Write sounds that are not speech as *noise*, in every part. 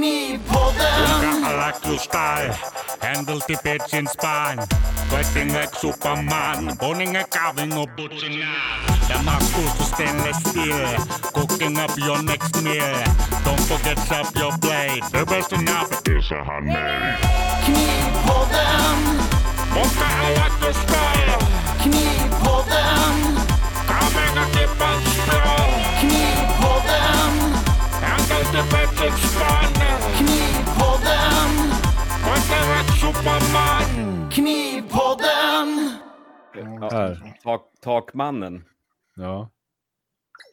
Kuinka like Superman. Boning a carving supamaan, poninge kavingo butsinaan. Tämä to stainless steel. cooking up your next meal. Don't forget up your plate, the best enough is a handmade. Knee pull them. Kuinka alakustai, knee pull Superman. Knivpodden. Här. Tak, takmannen. Ja.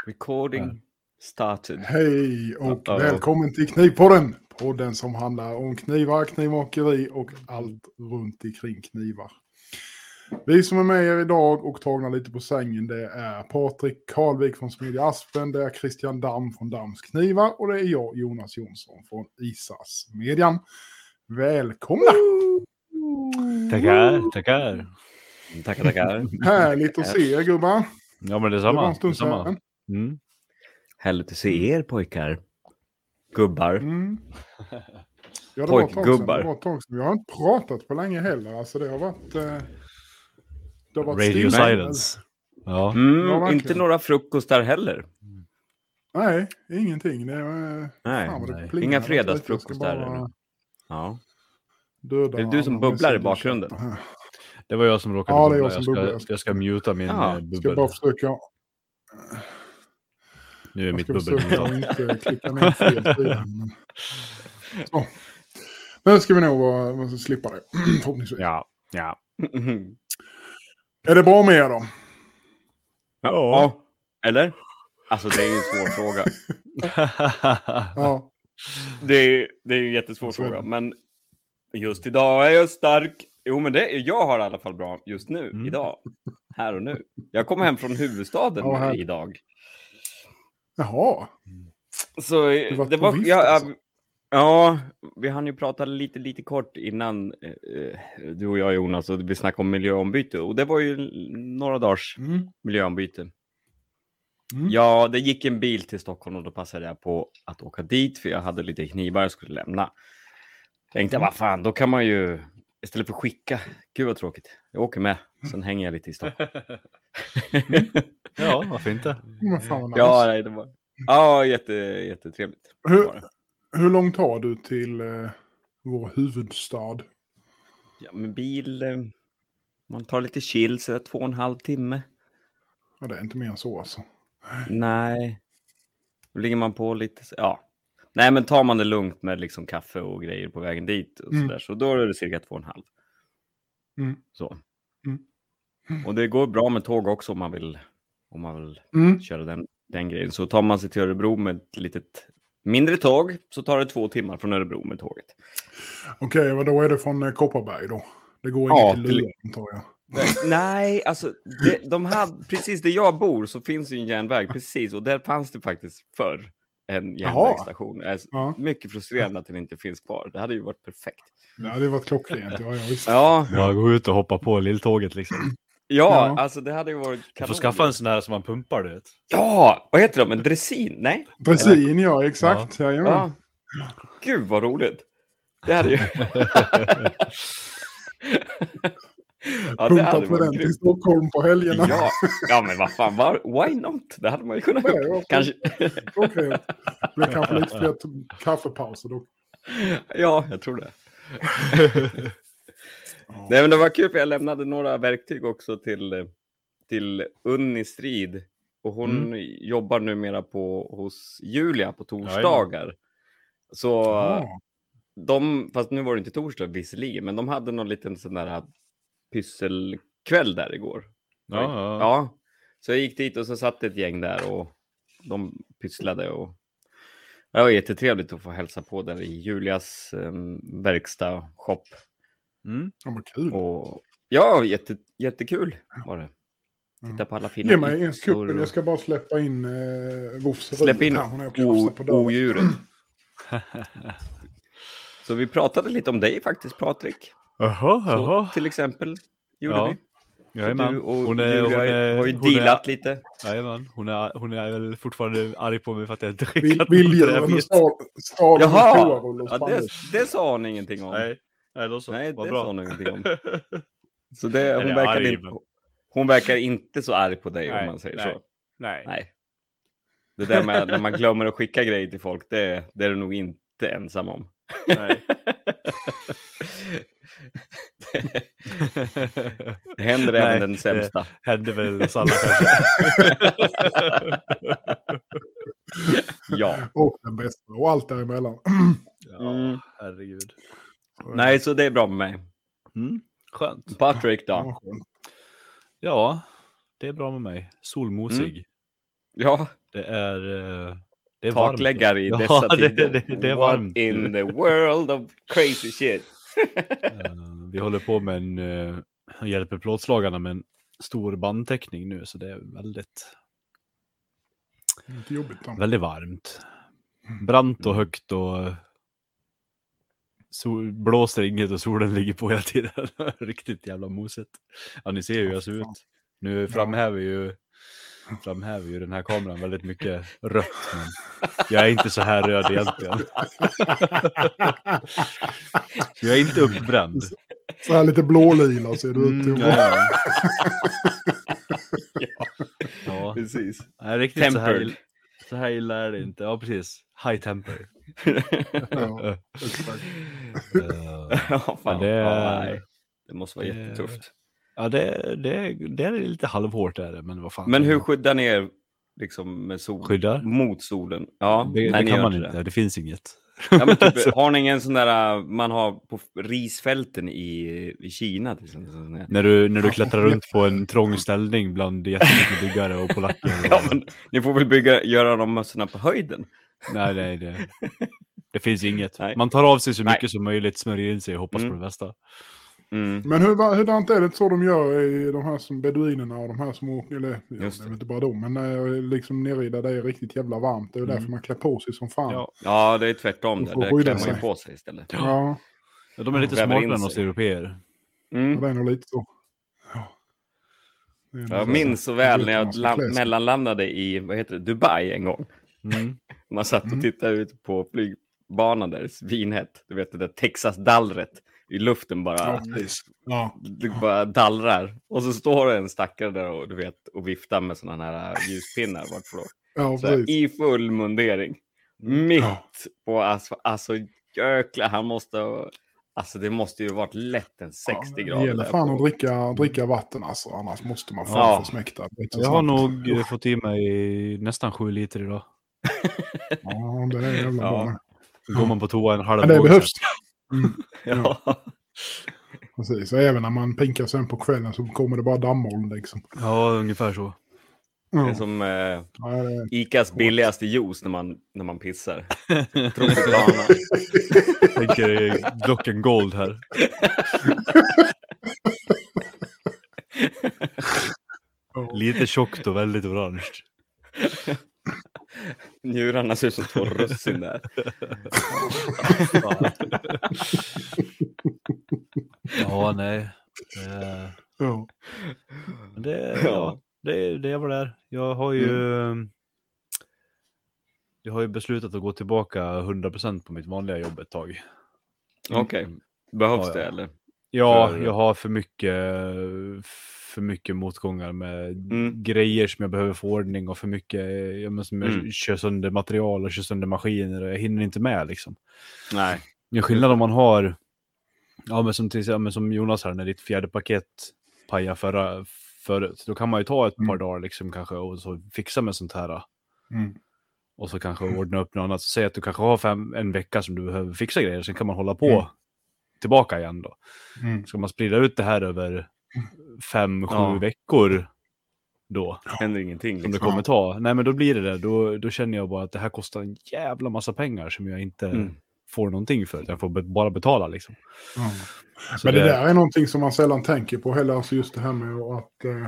Recording started. Hej och ja. välkommen till Knivpodden. Podden som handlar om knivar, knivmakeri och allt runt omkring knivar. Vi som är med er idag och tagna lite på sängen det är Patrik Karlvik från Smedja Aspen, det är Christian Damm från Damms Knivar och det är jag, Jonas Jonsson från Isas Median. Välkomna! Tackar, tackar. Tackar, tackar. Härligt att se er gubbar. Ja, men Det detsamma. stund detsamma. Mm. Härligt att se er pojkar. Gubbar. Mm. Ja, det. Pojkgubbar. Det var ett tag sedan. Vi har inte pratat på länge heller. Alltså det har varit... Eh, det har varit Radio stilla. silence. Ja. Mm, Ja, inte några frukostar heller. Nej, ingenting. Det är, eh, Nej, det nej. Inga fredagsfrukostar Jag bara? Ja. döda Det är du som bubblar i bakgrunden. Det var jag som råkade Ja, det är jag som jag, bubblar. ska, jag ska muta min Ja, eh, Ska bubbel. bara försöka, Nu är jag mitt ska bubbel försöka att mutat. inte klicka ner fel sida. *laughs* Men... Så. Men ska vi nog måste slippa det. *clears throat* Förhoppningsvis. Ja, ja. Är det bra med er då? ja. Eller? Alltså det är ju en svår fråga. *laughs* Ja. Det är, det är en jättesvår fråga. Men just idag är jag stark. Jo, men det, jag har i alla fall bra just nu, Mm. idag. Här och nu. Jag kom hem från huvudstaden Ja, idag. Jaha. Så Du var det var... vift, Ja, alltså. ja, vi hann ju prata lite, lite kort innan eh, eh, du och jag Jonas och vi snackade om miljöombyte. Och det var ju några dagars Mm. miljöombyte. Mm. Ja, det gick en bil till Stockholm och då passade jag på att åka dit för jag hade lite knivar jag skulle lämna. Tänkte, vad fan, då kan man ju istället för att skicka. Gud vad tråkigt. Jag åker med, sen hänger jag lite i Stockholm. *laughs* ja, varför inte? Men fan vad nice. ja, nej, det var... Ja, jätte, jättetrevligt. Hur-. Hur långt har du till eh, vår huvudstad? Ja, med bil, eh, man tar lite chill, så det är två och en halv timme. Ja, det är inte mer än så alltså. Nej, då ligger man på lite, ja. Nej, men tar man det lugnt med liksom kaffe och grejer på vägen dit och Mm. så där, så då är det cirka två och en halv. Mm. Så. Mm. Och det går bra med tåg också om man vill, om man vill Mm. köra den, den grejen. Så tar man sig till Örebro med ett litet mindre tåg så tar det två timmar från Örebro med tåget. Okej, vad då är det från eh, Kopparberg då? Det går Ja, inget till till- Luleå, antar jag. *laughs* Nej, alltså det, de hade, precis där jag bor så finns det ju en järnväg precis och där fanns det faktiskt förr en järnvägsstation. Är Ja. mycket frustrerande att den inte finns kvar. Det hade ju varit perfekt. Det hade varit klockrent. Ja, ja, visst. Ja, Ja, gå ut och hoppa på lilltåget liksom. ja, Ja. alltså det hade ju varit Du kanon. får skaffa en sån här som man pumpar, du vet. Ja, vad heter de? En dressin? Nej? Dressin, ja, exakt. Ja. Ja. Gud vad roligt. Det hade ju... *laughs* *laughs* ja, Pumpat med den till. Stockholm på helgerna. Ja, ja, men vad fan, var, why not? Det hade man ju kunnat gjort. ja, Kanske... Klockrent. Det blir kanske lite *laughs* fler kaffepauser då. Ja, jag tror det. Nej, men det var kul för jag lämnade några verktyg också till, till Unni Strid. Och hon jobbar numera på, hos Julia på torsdagar. Så Ja. de, fast nu var det inte torsdag visserligen, men de hade någon liten sån där pysselkväll där igår. Ja, ja. Ja, så jag gick dit och så satt ett gäng där och de pysslade och det var jättetrevligt att få hälsa på där i Julias um, verkstad, shop. Mm. Ja, kul. Och ja, jätte, jättekul var det. Mm. Titta på alla fina Ge mig en och- Jag ska bara släppa in eh, Wofs Släpp in o- odjuret. *laughs* Så vi pratade lite om dig faktiskt, Patrik. Jaha, Så, till exempel gjorde Ja. vi. Jajamän. Du och Hon är, hon är, har ju hon är, dealat lite. jajamän. Hon är, hon är väl fortfarande arg på mig för att jag inte skickat något stal Jaha! Ja, det, det sa hon ingenting om. Nej, nej, då så. Nej, det bra. sa hon ingenting om. *laughs* Så det, hon, verkar arg, inte, hon verkar inte så arg på dig om Nej, man säger nej. så. Nej. Nej. Det där med när man glömmer att skicka grejer till folk, det, det är du nog inte ensam om. nej. *laughs* Det händer Nej, även den det- sämsta. Hände väl oss alla kanske. Ja. Och den bästa. Och allt däremellan. *clears throat* Ja, Mm. herregud. Nej, så det är bra med mig. Mm. Skönt. Patrik då? Ja. Ja, det är bra med mig. Solmosig. Ja, Det är... eh, Det är varmt. takläggare i Ja, dessa *laughs* det- tider. det- det är What varmt. in the world of crazy shit. Eh, Vi håller på med en... Uh, hjälper plåtslagarna med en stor bandteckning nu, så det är väldigt, Inte jobbigt då. väldigt varmt. Brant och högt och... eh, Sol, blåser inget och solen ligger på hela tiden. *laughs* Riktigt jävla mosigt. Ja, ni ser ju hur jag ser ut. Nu framhäver ju, framhäver ju den här kameran väldigt mycket rött. Men jag är inte så här röd egentligen. Jag är inte uppbränd. Så här lite blålila ser du ut. Mm, till. ja, ja. Precis. Nej, riktigt så här, så här illa är det inte. Ja, precis. High temper. Ja, *laughs* exakt. Eh, ja, fan. Det- ja, nej. det måste vara det- jättetufft. Ja, det, det, det är lite halvhårt är det, men vad fan. Men hur skyddar ni er liksom med sol? Skyddar? Mot solen? Ja, Det, nej, det kan man inte det. det finns inget. Ja, men typ, *laughs* har ni ingen sån där uh, man har på risfälten i, i Kina? Till exempel, där? När du, när du klättrar runt på en trång ställning bland jättemycket byggare och polacker. Och... *laughs* Ja, men ni får väl bygga, göra de mössorna på höjden? Nej, nej, det, det finns inget. *laughs* Nej. Man tar av sig så Nej. mycket som möjligt, smörjer in sig och hoppas Mm. på det bästa. Mm. Men hur, hurdant är det så de gör i de här som beduinerna och de här som åker, eller ja, det Just är det. inte bara de, men eh, liksom nere i där det är riktigt jävla varmt. Det är ju därför man klär på sig som fan. Ja. Ja, det är tvärtom. De Där, får där skydda klär man ju sig. på sig istället. Ja, Ja, de är lite smartare än oss europeer. Mm. det är nog lite så. Ja. Det Jag så. minns så väl när jag mellanlandade i vad heter det, Dubai en gång. Mm. Man satt och Mm. tittade ut på flygbanan där, svinhett. Du vet det där Texas-dallret i luften bara. Ja. Ja. Det bara dallrar. Och så står det en stackare där och, du vet, och viftar med sådana här äh, ljuspinnar. Vartför? Ja, Så här. I full mundering. Mitt Ja. på asfalt. Alltså jäklar, han måste. Alltså det måste ju varit lätt en 60 ja, grader. Det gäller fan på. att dricka, dricka vatten alltså, annars måste man fan Ja. försmäkta. Jag har nog eh, fått i mig nästan sju liter idag. Ja, det är jävla Ja. bra. Går man på toa en halv Men det behövs. Mm, *laughs* Ja. *laughs* precis. Och även när man pinkar sen på kvällen så kommer det bara dammoln liksom. Ja, ungefär så. Det är som eh, Ja, det är... Icas billigaste juice när man, när man pissar. *laughs* Tropicana. Tänker Glocken Gold här. Lite tjockt och väldigt orange. Njurarna ser ut som två russin där. Ja, nej. Det, Ja. men det, Ja. det, det var där. Jag har ju... Jag har ju beslutat att gå tillbaka 100% på mitt vanliga jobb ett tag. Okej. Behövs Ja, det ja. eller? Ja, För- jag har för mycket, för mycket motgångar med Mm. grejer som jag behöver få ordning och för mycket, jag, måste, jag Mm. kör sönder material och kör sönder maskiner och jag hinner inte med liksom. Nej. Det är skillnad om man har, ja men som, till, ja, men som Jonas här, när ditt fjärde paket pajade förra, förut, då kan man ju ta ett par Mm. dagar liksom kanske och så fixa med sånt här. Mm. Och så kanske ordna upp något annat. Säg att du kanske har fem, en vecka som du behöver fixa grejer, sen kan man hålla på Mm. Tillbaka igen då. Mm. Ska man sprida ut det här över fem, sju Ja. veckor då, Händer ingenting. som det Liksom. kommer ta, nej men då blir det det. Då, då känner jag bara att det här kostar en jävla massa pengar som jag inte Mm. får någonting för. Jag får bara betala liksom. Så Men det där är någonting som man sällan tänker på heller. Alltså just det här med att... Eh,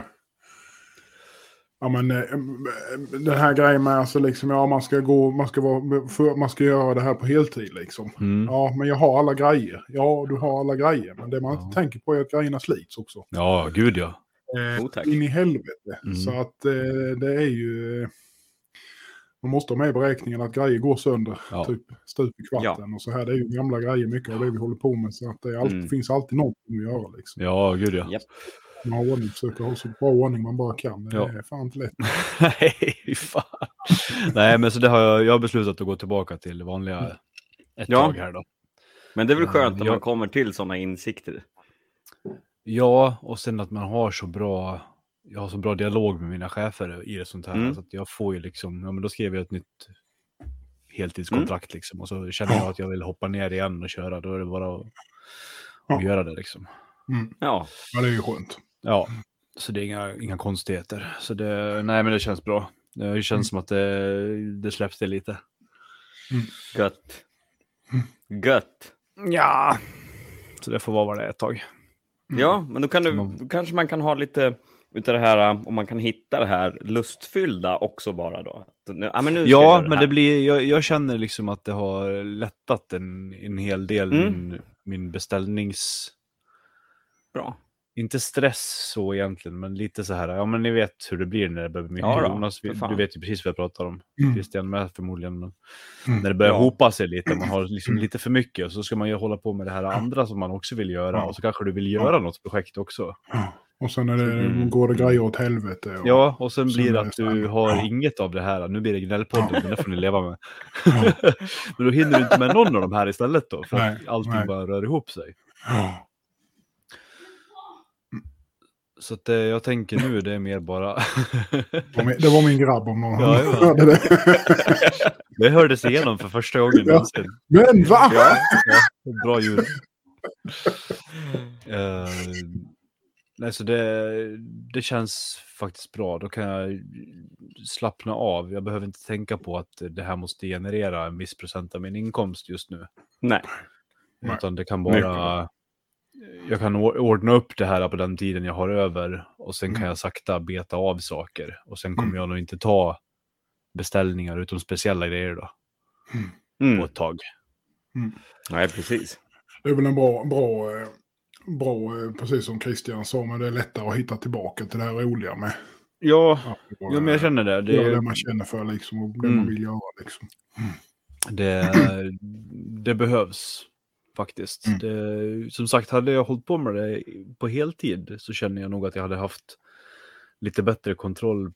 ja men eh, den här grejen med alltså liksom, ja man ska gå, man ska vara, för, man ska göra det här på heltid liksom. Mm. Ja men jag har alla grejer. Ja du har alla grejer. Men det man Ja. inte tänker på är att grejerna slits också. Ja, gud ja. eh, Oh, in i helvete. Mm. Så att eh, det är ju... Man måste ha med i beräkningen att grejer går sönder, Ja. typ stup i kvarten och så här. Det är ju gamla grejer mycket av det vi håller på med. Så att det är alltid, Mm. finns alltid någonting att göra liksom. Ja, gud ja. Japp. Man har ordning, försöker ha så bra ordning man bara kan. Det Ja. är fan inte lätt. *laughs* Nej, fan. Nej, men så det har jag, jag har beslutat att gå tillbaka till vanliga ett Ja. tag här då. Men det är väl Ja, skönt när jag- man kommer till sådana insikter. Ja, och sen att man har så bra, jag har så bra dialog med mina chefer i det sånt här. Mm. Så att jag får ju liksom, ja men då skriver jag ett nytt heltidskontrakt liksom. Och så känner jag att jag vill hoppa ner igen och köra, då är det bara att, Ja. att göra det liksom. Mm. Ja, Ja, det är ju skönt. Ja, så det är inga, inga konstigheter. Så det, nej men det känns bra. Det känns Mm. som att det, det släpps det lite. gött. Gött. Ja, så det får vara vad det är ett tag. Ja, men då, kan du, Mm. då kanske man kan ha lite utav det här, om man kan hitta det här lustfyllda också bara då. Nu- Ja, men nu Ja, det men det blir, jag, jag känner liksom att det har lättat en, en hel del Mm. min, min beställnings... Bra. Inte stress så egentligen, men lite så här, ja men ni vet hur det blir när det börjar bli mycket. Ja då, Jonas, fan. du vet ju precis vad jag pratar om. Mm. Christian med förmodligen. Men Mm. När det börjar Ja. hopa sig lite, man har liksom Mm. lite för mycket, och så ska man ju hålla på med det här andra som man också vill göra, Ja. och så kanske du vill göra något projekt också. Ja. Och sen är det, Mm. går det grejer åt helvete. Och, Ja, och sen Sen blir det att du har ja. inget av det här. Nu blir det gnällpodden, men det får ni *laughs* leva med. Ja. *laughs* men då hinner du inte med någon av de här istället då, för Nej, att allting nej. bara rör ihop sig. Ja. Så att, eh, jag tänker nu, det är mer bara... Det var min- Det grabb om någon Ja, ja. hörde det. det hördes igenom för första gången Ja. någonsin. Men va? Ja, ja, bra ljud. Eh, nej, så det, det känns faktiskt bra. Då kan jag slappna av. Jag behöver inte tänka på att det här måste generera en viss procent av min inkomst just nu. Nej. Nej. Utan det kan bara... Jag kan or- ordna upp det här på den tiden jag har över och sen kan Mm. jag sakta beta av saker. Och sen kommer Mm. jag nog inte ta beställningar utom speciella grejer då på Mm. ett tag. Nej, precis. Det är väl en bra, bra, bra, precis som Christian sa, men det är lättare att hitta tillbaka till det här roliga med. Ja, Att ja men jag känner det. Det är det Det, man känner för liksom och det Mm. man vill göra liksom. det, det behövs faktiskt. Mm. Det, som sagt, hade jag hållit på med det på heltid så känner jag nog att jag hade haft lite bättre kontroll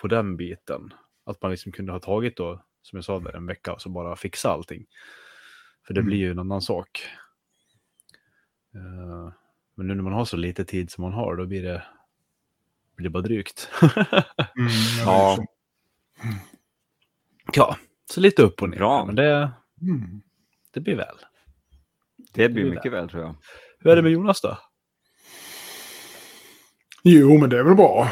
på den biten. Att man liksom kunde ha tagit då, som jag sa där, en vecka och så bara fixa allting. För det Mm. blir ju en annan sak. Eh, men nu när man har så lite tid som man har, då blir det, blir det bara drygt. *laughs* Mm, Ja. ja, så lite upp och ner. Bra. Men det, Mm. det blir väl. Det blir mycket väl tror jag. Hur är det med Jonas då? Jo, men det är väl bra.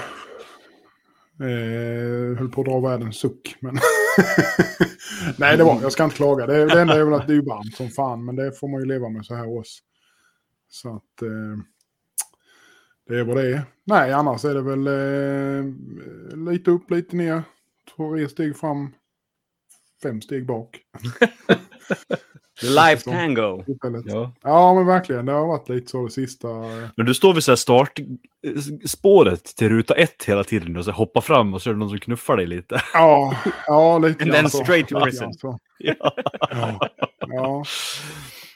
Eh, höll på att dra världens suck, men... *laughs* Nej, det var, jag ska inte klaga. Det, det enda är väl att det är varmt som fan, men det får man ju leva med så här års. Så att... Eh, det är vad det är. Nej, annars är det väl eh, lite upp, lite ner. Tre steg fram, fem steg bak. *laughs* Life tango. Ja. Ja, men verkligen. Det har varit lite så det sista. eh, Men du står vid så här startspåret till ruta ett hela tiden och så hoppar fram och så är det någon som knuffar dig lite. *laughs* Ja, ja lite And then så. straight to prison. Ja. Ja. ja.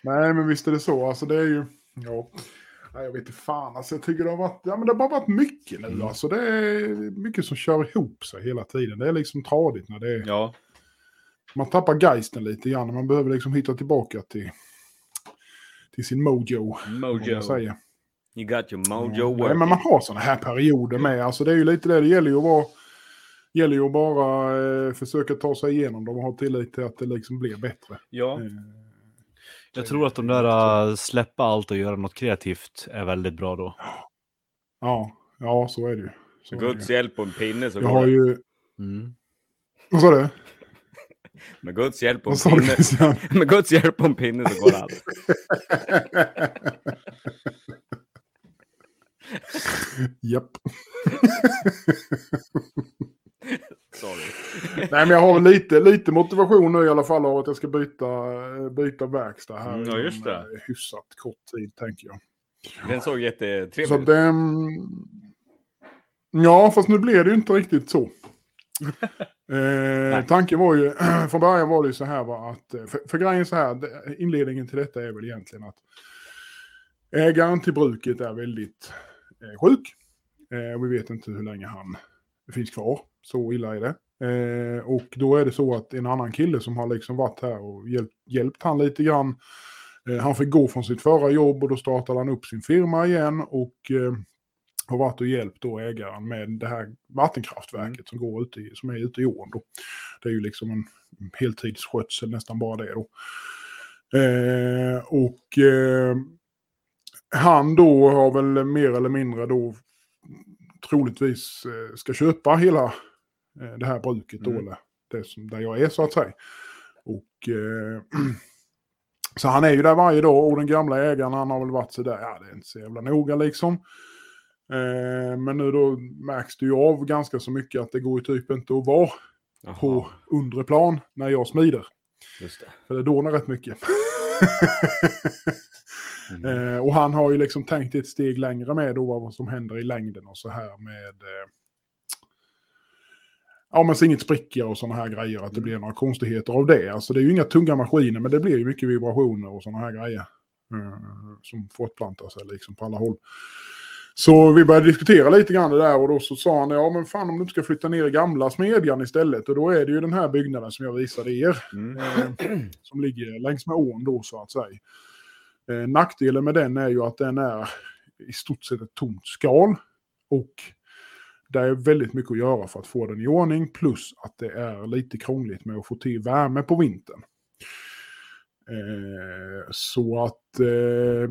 Nej, men visst är det så. Alltså det är ju... Ja. Nej, jag vet inte fan. Alltså jag tycker det har varit... Ja, men det har bara varit mycket nu. Mm. Alltså det är mycket som kör ihop sig hela tiden. Det är liksom tradigt när det är... ja. Man tappar geisten lite grann. Man behöver liksom hitta tillbaka till... Till sin mojo. Mojo. jag säger. You got your mojo Nej, working. men man har sådana här perioder med. Alltså det är ju lite det. Det gäller ju att vara... gäller ju att bara eh, försöka ta sig igenom dem och ha tillit till att det liksom blir bättre. ja. Eh, Jag tror att de där äh, släppa allt och göra något kreativt är väldigt bra då. Ja, ja så är det ju. Så Med är det Guds hjälp och en pinne så Jag går har det. ju... Mm. Vad sa du? Med Guds hjälp och en pinne. *laughs* Med Guds hjälp och en pinne så går allt. *laughs* Japp. *laughs* Sorry. Nej, men jag har lite, lite motivation nu i alla fall av att jag ska byta, byta verkstad här. Mm, ja, just det. eh, Hyfsat kort tid, tänker jag. Den såg jättetrevlig Så ut. den... Ja, fast nu blev det ju inte riktigt så. Eh, tanken var ju, *clears throat* från början var det ju så här va, att, eh, för, för grejen så här, inledningen till detta är väl egentligen att ägaren till bruket är väldigt eh, sjuk. Eh, vi vet inte hur länge han finns kvar. Så illa är det. Eh, och då är det så att en annan kille som har liksom varit här och hjälpt, hjälpt han lite grann. Eh, han fick gå från sitt förra jobb och då startade han upp sin firma igen och eh, har varit och hjälpt då ägaren med det här vattenkraftverket som, går ute i, som är ute i ån. Då. Det är ju liksom en heltidsskötsel, nästan bara det då. Eh, och eh, han då har väl mer eller mindre då troligtvis eh, ska köpa hela eh, det här bruket då, Mm. eller det som, där jag är så att säga. Och eh, *clears throat* så han är ju där varje dag och den gamla ägaren han har väl varit så där, ja det är inte så jävla noga liksom. Eh, men nu då märks det ju av ganska så mycket att det går ju typ inte att vara på undre plan när jag smider. Just det. För det dånar rätt mycket. *laughs* Mm. eh, och han har ju liksom tänkt ett steg längre med då vad som händer i längden och så här med... Eh, ja men så inget spricka och sådana här grejer, att det blir några konstigheter av det. Alltså det är ju inga tunga maskiner men det blir ju mycket vibrationer och sådana här grejer. Eh, som fortplantar sig liksom på alla håll. Så vi började diskutera lite grann det där och då så sa han ja men fan om du inte ska flytta ner i gamla smedjan istället och då är det ju den här byggnaden som jag visade er. Mm. Eh, som ligger längs med ån då så att säga. Eh, nackdelen med den är ju att den är i stort sett ett tomt skal. Och det är väldigt mycket att göra för att få den i ordning. Plus att det är lite krångligt med att få till värme på vintern. Eh, så att eh,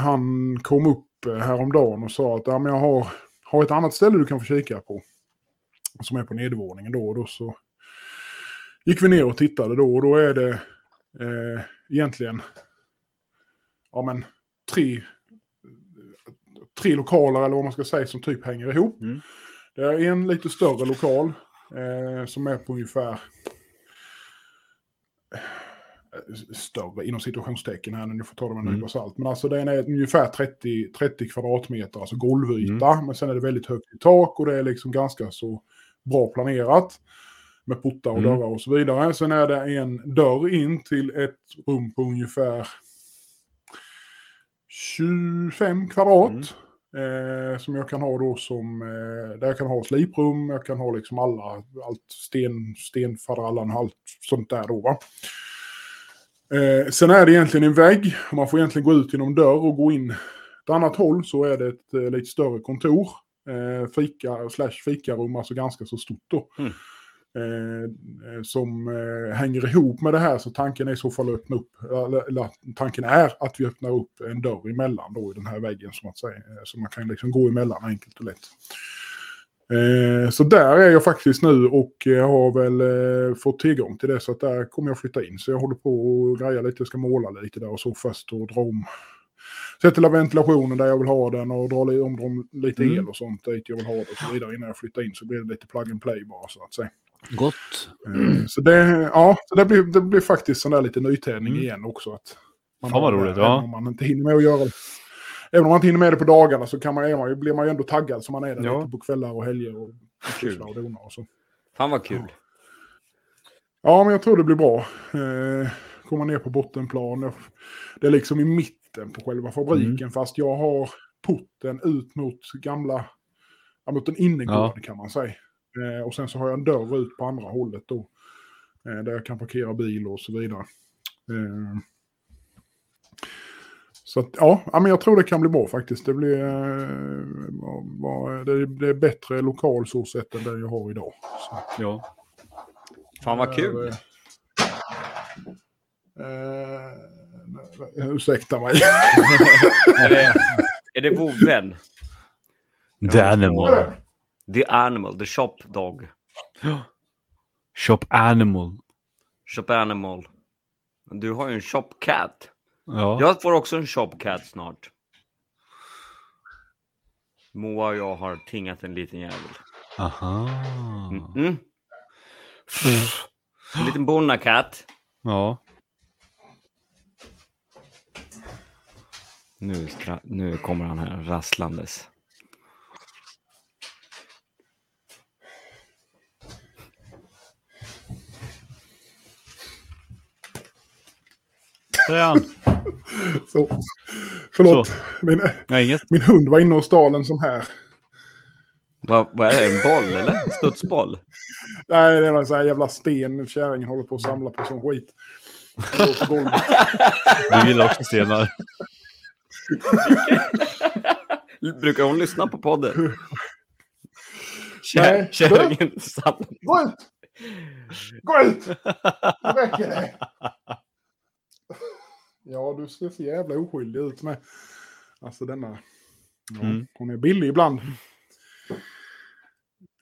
han kom upp häromdagen och sa att ja, men jag har, har ett annat ställe du kan få kika på. Som är på nedervåningen då. Och då så gick vi ner och tittade då. Och då är det eh, egentligen ja, men, tre, tre lokaler eller vad man ska säga som typ hänger ihop. Mm. Det är en lite större lokal eh, som är på ungefär eh, större inom situationstecken här, nu får ta det med en Mm. nypa salt. Men alltså den är ungefär 30, 30 kvadratmeter, alltså golvyta. Men sen är det väldigt högt i tak och det är liksom ganska så bra planerat. Med portar och Mm. dörrar och så vidare. Sen är det en dörr in till ett rum på ungefär 25 kvadrat. Mm. Eh, som jag kan ha då som, eh, där jag kan ha sliprum, jag kan ha liksom alla, allt sten, stenfaderallan, allt sånt där då va. Eh, sen är det egentligen en vägg, man får egentligen gå ut genom dörr och gå in ett annat håll så är det ett eh, lite större kontor. Eh, fika slash fikarum, alltså ganska så stort då. Mm. Eh, eh, som eh, hänger ihop med det här så tanken är i så fall att öppna upp, eller, eller tanken är att vi öppnar upp en dörr emellan då i den här väggen som att säga. Så man kan liksom gå emellan enkelt och lätt. Eh, så där är jag faktiskt nu och jag har väl eh, fått tillgång till det så att där kommer jag flytta in. Så jag håller på och grejer lite, jag ska måla lite där och så först och dra om. Sätta ventilationen där jag vill ha den och dra om dem lite Mm. el och sånt dit jag vill ha det och så vidare innan jag flyttar in så blir det lite plug and play bara så att säga. Gott. Eh, Så det, ja, så det blir, det blir faktiskt sån där lite nytändning Mm. igen också. Att man Fan vad roligt, ja. Om man inte hinner med att göra det. Även om man inte hinner med det på dagarna så kan man, blir man ju ändå taggad som man är där Ja. lite på kvällar och helger och Kul. och donar och så. Fan vad kul. Ja, men jag tror det blir bra. Eh, komma ner på bottenplan. Det är liksom i mitten på själva fabriken Mm. fast jag har porten ut mot gamla, ja, mot en innergård Ja. kan man säga. Eh, och sen så har jag en dörr ut på andra hållet då. Eh, där jag kan parkera bil och så vidare. Eh, så att, ja, ja, men jag tror det kan bli bra faktiskt. Det blir eh, det, det är bättre lokal så sett än den jag har idag. Så. Ja. Fan vad kul. Eh, ursäkta mig. *laughs* Är det, är det vovven? The animal. The animal, the shop dog. Shop animal. Shop animal. Du har ju en shop cat. Ja. Jag får också en shop cat snart. Moa och jag har tingat en liten jävel. Aha. Mm. En liten bonnakatt. Ja. Nu, nu kommer han här rasslandes. Där är han. Så. Förlåt. Min, Nej, inget. min hund var inne och stal en sån här. Vad, vad är det? En boll eller? Studsboll? Nej, det är en sån här jävla sten. Kärringen håller på att samla på sån skit. På. Du gillar också stenar. Brukar hon lyssna på podden? Kär- Kärringen satt... Gå ut! Gå ut! Det räcker det. Ja, du ser så jävla oskyldig ut med. Alltså denna. Ja, Mm. Hon är billig ibland.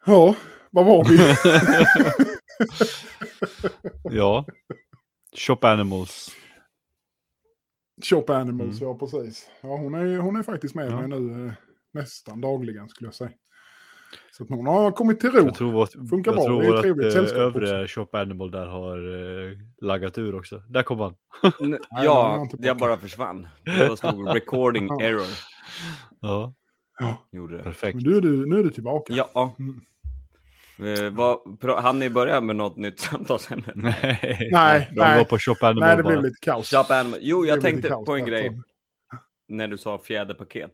Ja, vad var vi? *laughs* Ja. Shop Animals. Shop Animals, Mm. ja precis. Ja, hon är, hon är faktiskt med Ja. mig nu eh, nästan dagligen skulle jag säga. Så att hon har kommit till ro. Jag tror vårt, Funkar jag bra, tror det är vårt trevligt eh, sällskap övre Shop Animal där har eh, laggat ur också. Där kom han. N- Ja, jag bara försvann. Det stod *laughs* recording error. Ja, Ja, Gjorde det. perfekt. men nu är du, nu är du tillbaka. Ja. Mm. Eh, vad, hann ni börja med något nytt samtalsämne? *laughs* Nej, Nej, de nej. var på Shop Animal Nej, det bara. blev lite kaos. Shop Animal. Jo, jag tänkte kaos på en grej när du sa fjäderpaket.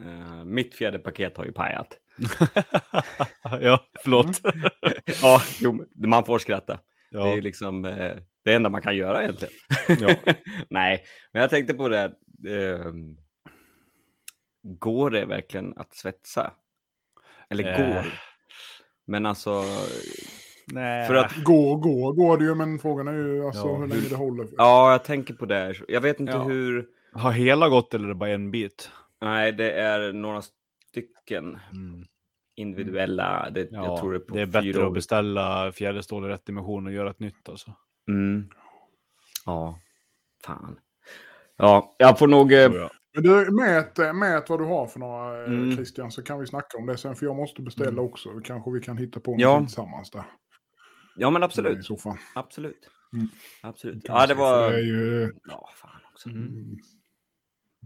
Uh, mitt fjäderpaket har ju pajat. *laughs* ja, förlåt. ja, jo, man får skratta. Det är Ja, liksom eh, det enda man kan göra egentligen. ja. *laughs* Nej, men jag tänkte på det. här, ehm, går det verkligen att svetsa? Eller Eh. går? Men alltså, Nej. för att Går, går, går det ju, men frågan är ju alltså Ja. hur länge det håller. Ja, jag tänker på det. Jag vet inte Ja. hur... Har hela gått eller är det bara en bit? Nej, det är några stycken Mm. individuella. Det, Ja, jag tror det är på det är fyra bättre att år. beställa fjäderstål i rätt dimension och göra ett nytt alltså. Mm. Ja, fan. Ja, jag får nog... eh, jag. Men du, mät, eh, mät vad du har för några, eh, Mm. Christian, så kan vi snacka om det sen. För jag måste beställa också. Kanske vi kan hitta på Ja. något tillsammans där. Ja, men absolut. Absolut. Mm. Absolut. Ja, det var... Det är ju... Ja, fan också. Mm.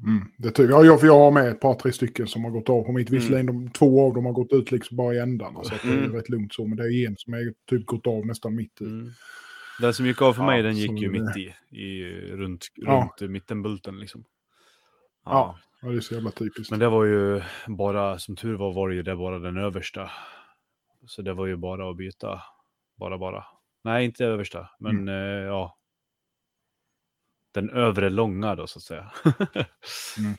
Mm, det tycker jag. Ja, för jag har med ett par, tre stycken som har gått av på mitt. Mm. Visserligen de, två av dem har gått ut liksom bara i ändarna. Så att det är Mm. rätt lugnt så. Men det är en som är typ gått av nästan mitt i. Mm. Den som gick av för mig, Ja, den gick ju det- mitt i. i runt Ja. runt mittenbulten liksom. Ja. Ja, det är så jävla typiskt. Men det var ju bara, som tur var, var det ju det bara den översta. Så det var ju bara att byta. Bara, bara. Nej, inte översta, men Mm. eh, ja. Den övre långa då, så att säga. *laughs* Mm.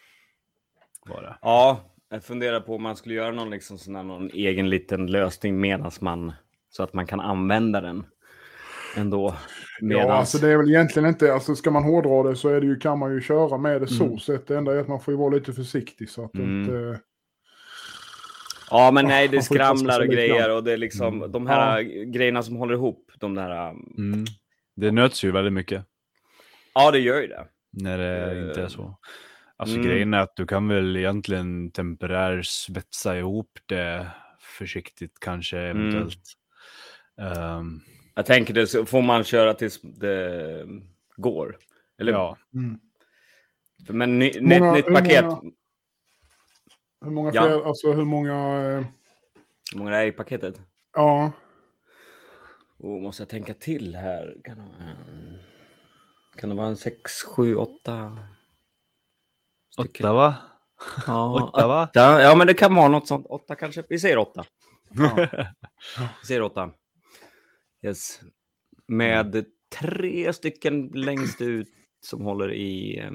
Var det. Ja, jag funderar på om man skulle göra någon, liksom sån här, någon egen liten lösning medan man... Så att man kan använda den ändå. Medans... Ja, alltså det är väl egentligen inte, alltså ska man hårdra det så är det ju, kan man ju köra med det så Mm. sett. Det enda är att man får ju vara lite försiktig så att Mm. inte... Ja, men nej, *laughs* det skramlar och grejer och det är liksom Mm. de här grejerna som håller ihop. De där... Mm. Det nöts ju väldigt mycket Ja, det gör ju det. när det Eh, inte är så. Alltså mm. grejen är att du kan väl egentligen temporär svetsa ihop det försiktigt kanske Mm. eventuellt. Ehm, Jag tänker det så får man köra tills det går. Eller, ja, Mm. Men ny, Många- nytt, nytt hur paket. många- Hur många Ja. fler, alltså hur många... eh, Hur många är i paketet? Ja, Oh, måste jag tänka till här? Kan det, vara- en sex, sju, åtta? stycken? åtta va? Ja, *laughs* åtta, va? åtta. Ja, men det kan vara något sånt. Åtta kanske. Vi säger åtta. Ja. Vi säger åtta. Yes. Med tre stycken längst ut som håller i eh,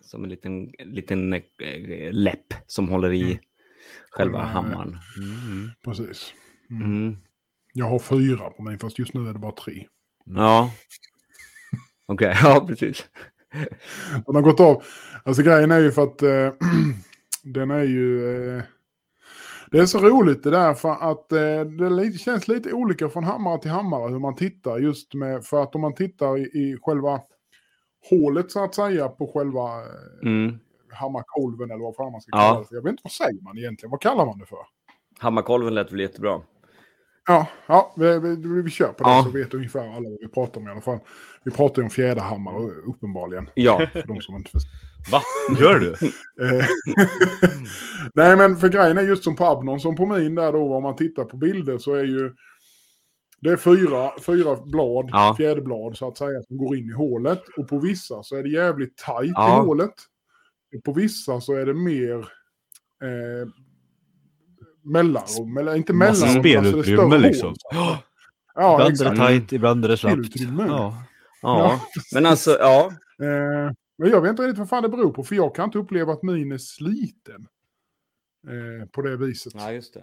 som en liten, liten eh, läpp som håller i själva Själva, hammaren. Mm. precis. Mm. Mm. Jag har fyra på mig, fast just nu är det bara tre. Ja. Okej, *laughs* ja precis. Den har gått av. Alltså grejen är ju för att eh, *clears throat* den är ju... Eh, det är så roligt det där för att eh, det känns lite olika från hammare till hammare hur man tittar just med... För att om man tittar i, i själva hålet så att säga på själva eh, Mm. hammarkolven eller vad fan man ska Ja. kalla det för. Jag vet inte vad säger man egentligen. Vad kallar man det för? Hammarkolven lät väl jättebra. Ja, ja vi, vi, vi kör på det Ja. så vet ungefär alla vad vi pratar om i alla fall. Vi pratar ju om fjäderhammare uppenbarligen. Ja. För de som inte förstår. Va? Gör du? *laughs* Eh, *laughs* Nej men för grejen är just som på Abnon som på min där då om man tittar på bilder så är ju Det är fyra, fyra blad, Ja. fjäderblad så att säga, som går in i hålet. Och på vissa så är det jävligt tajt Ja. i hålet. Och på vissa så är det mer eh, mellanrum, eller inte Massa mellanrum. alltså det är spelutrymme liksom. hål. Ja, ibland är det tajt, ibland är det slappt. Ja. Ja, men alltså, ja. Eh, men jag vet inte riktigt vad fan det beror på, för jag kan inte uppleva att min är sliten. Eh, på det viset. Ja, just det.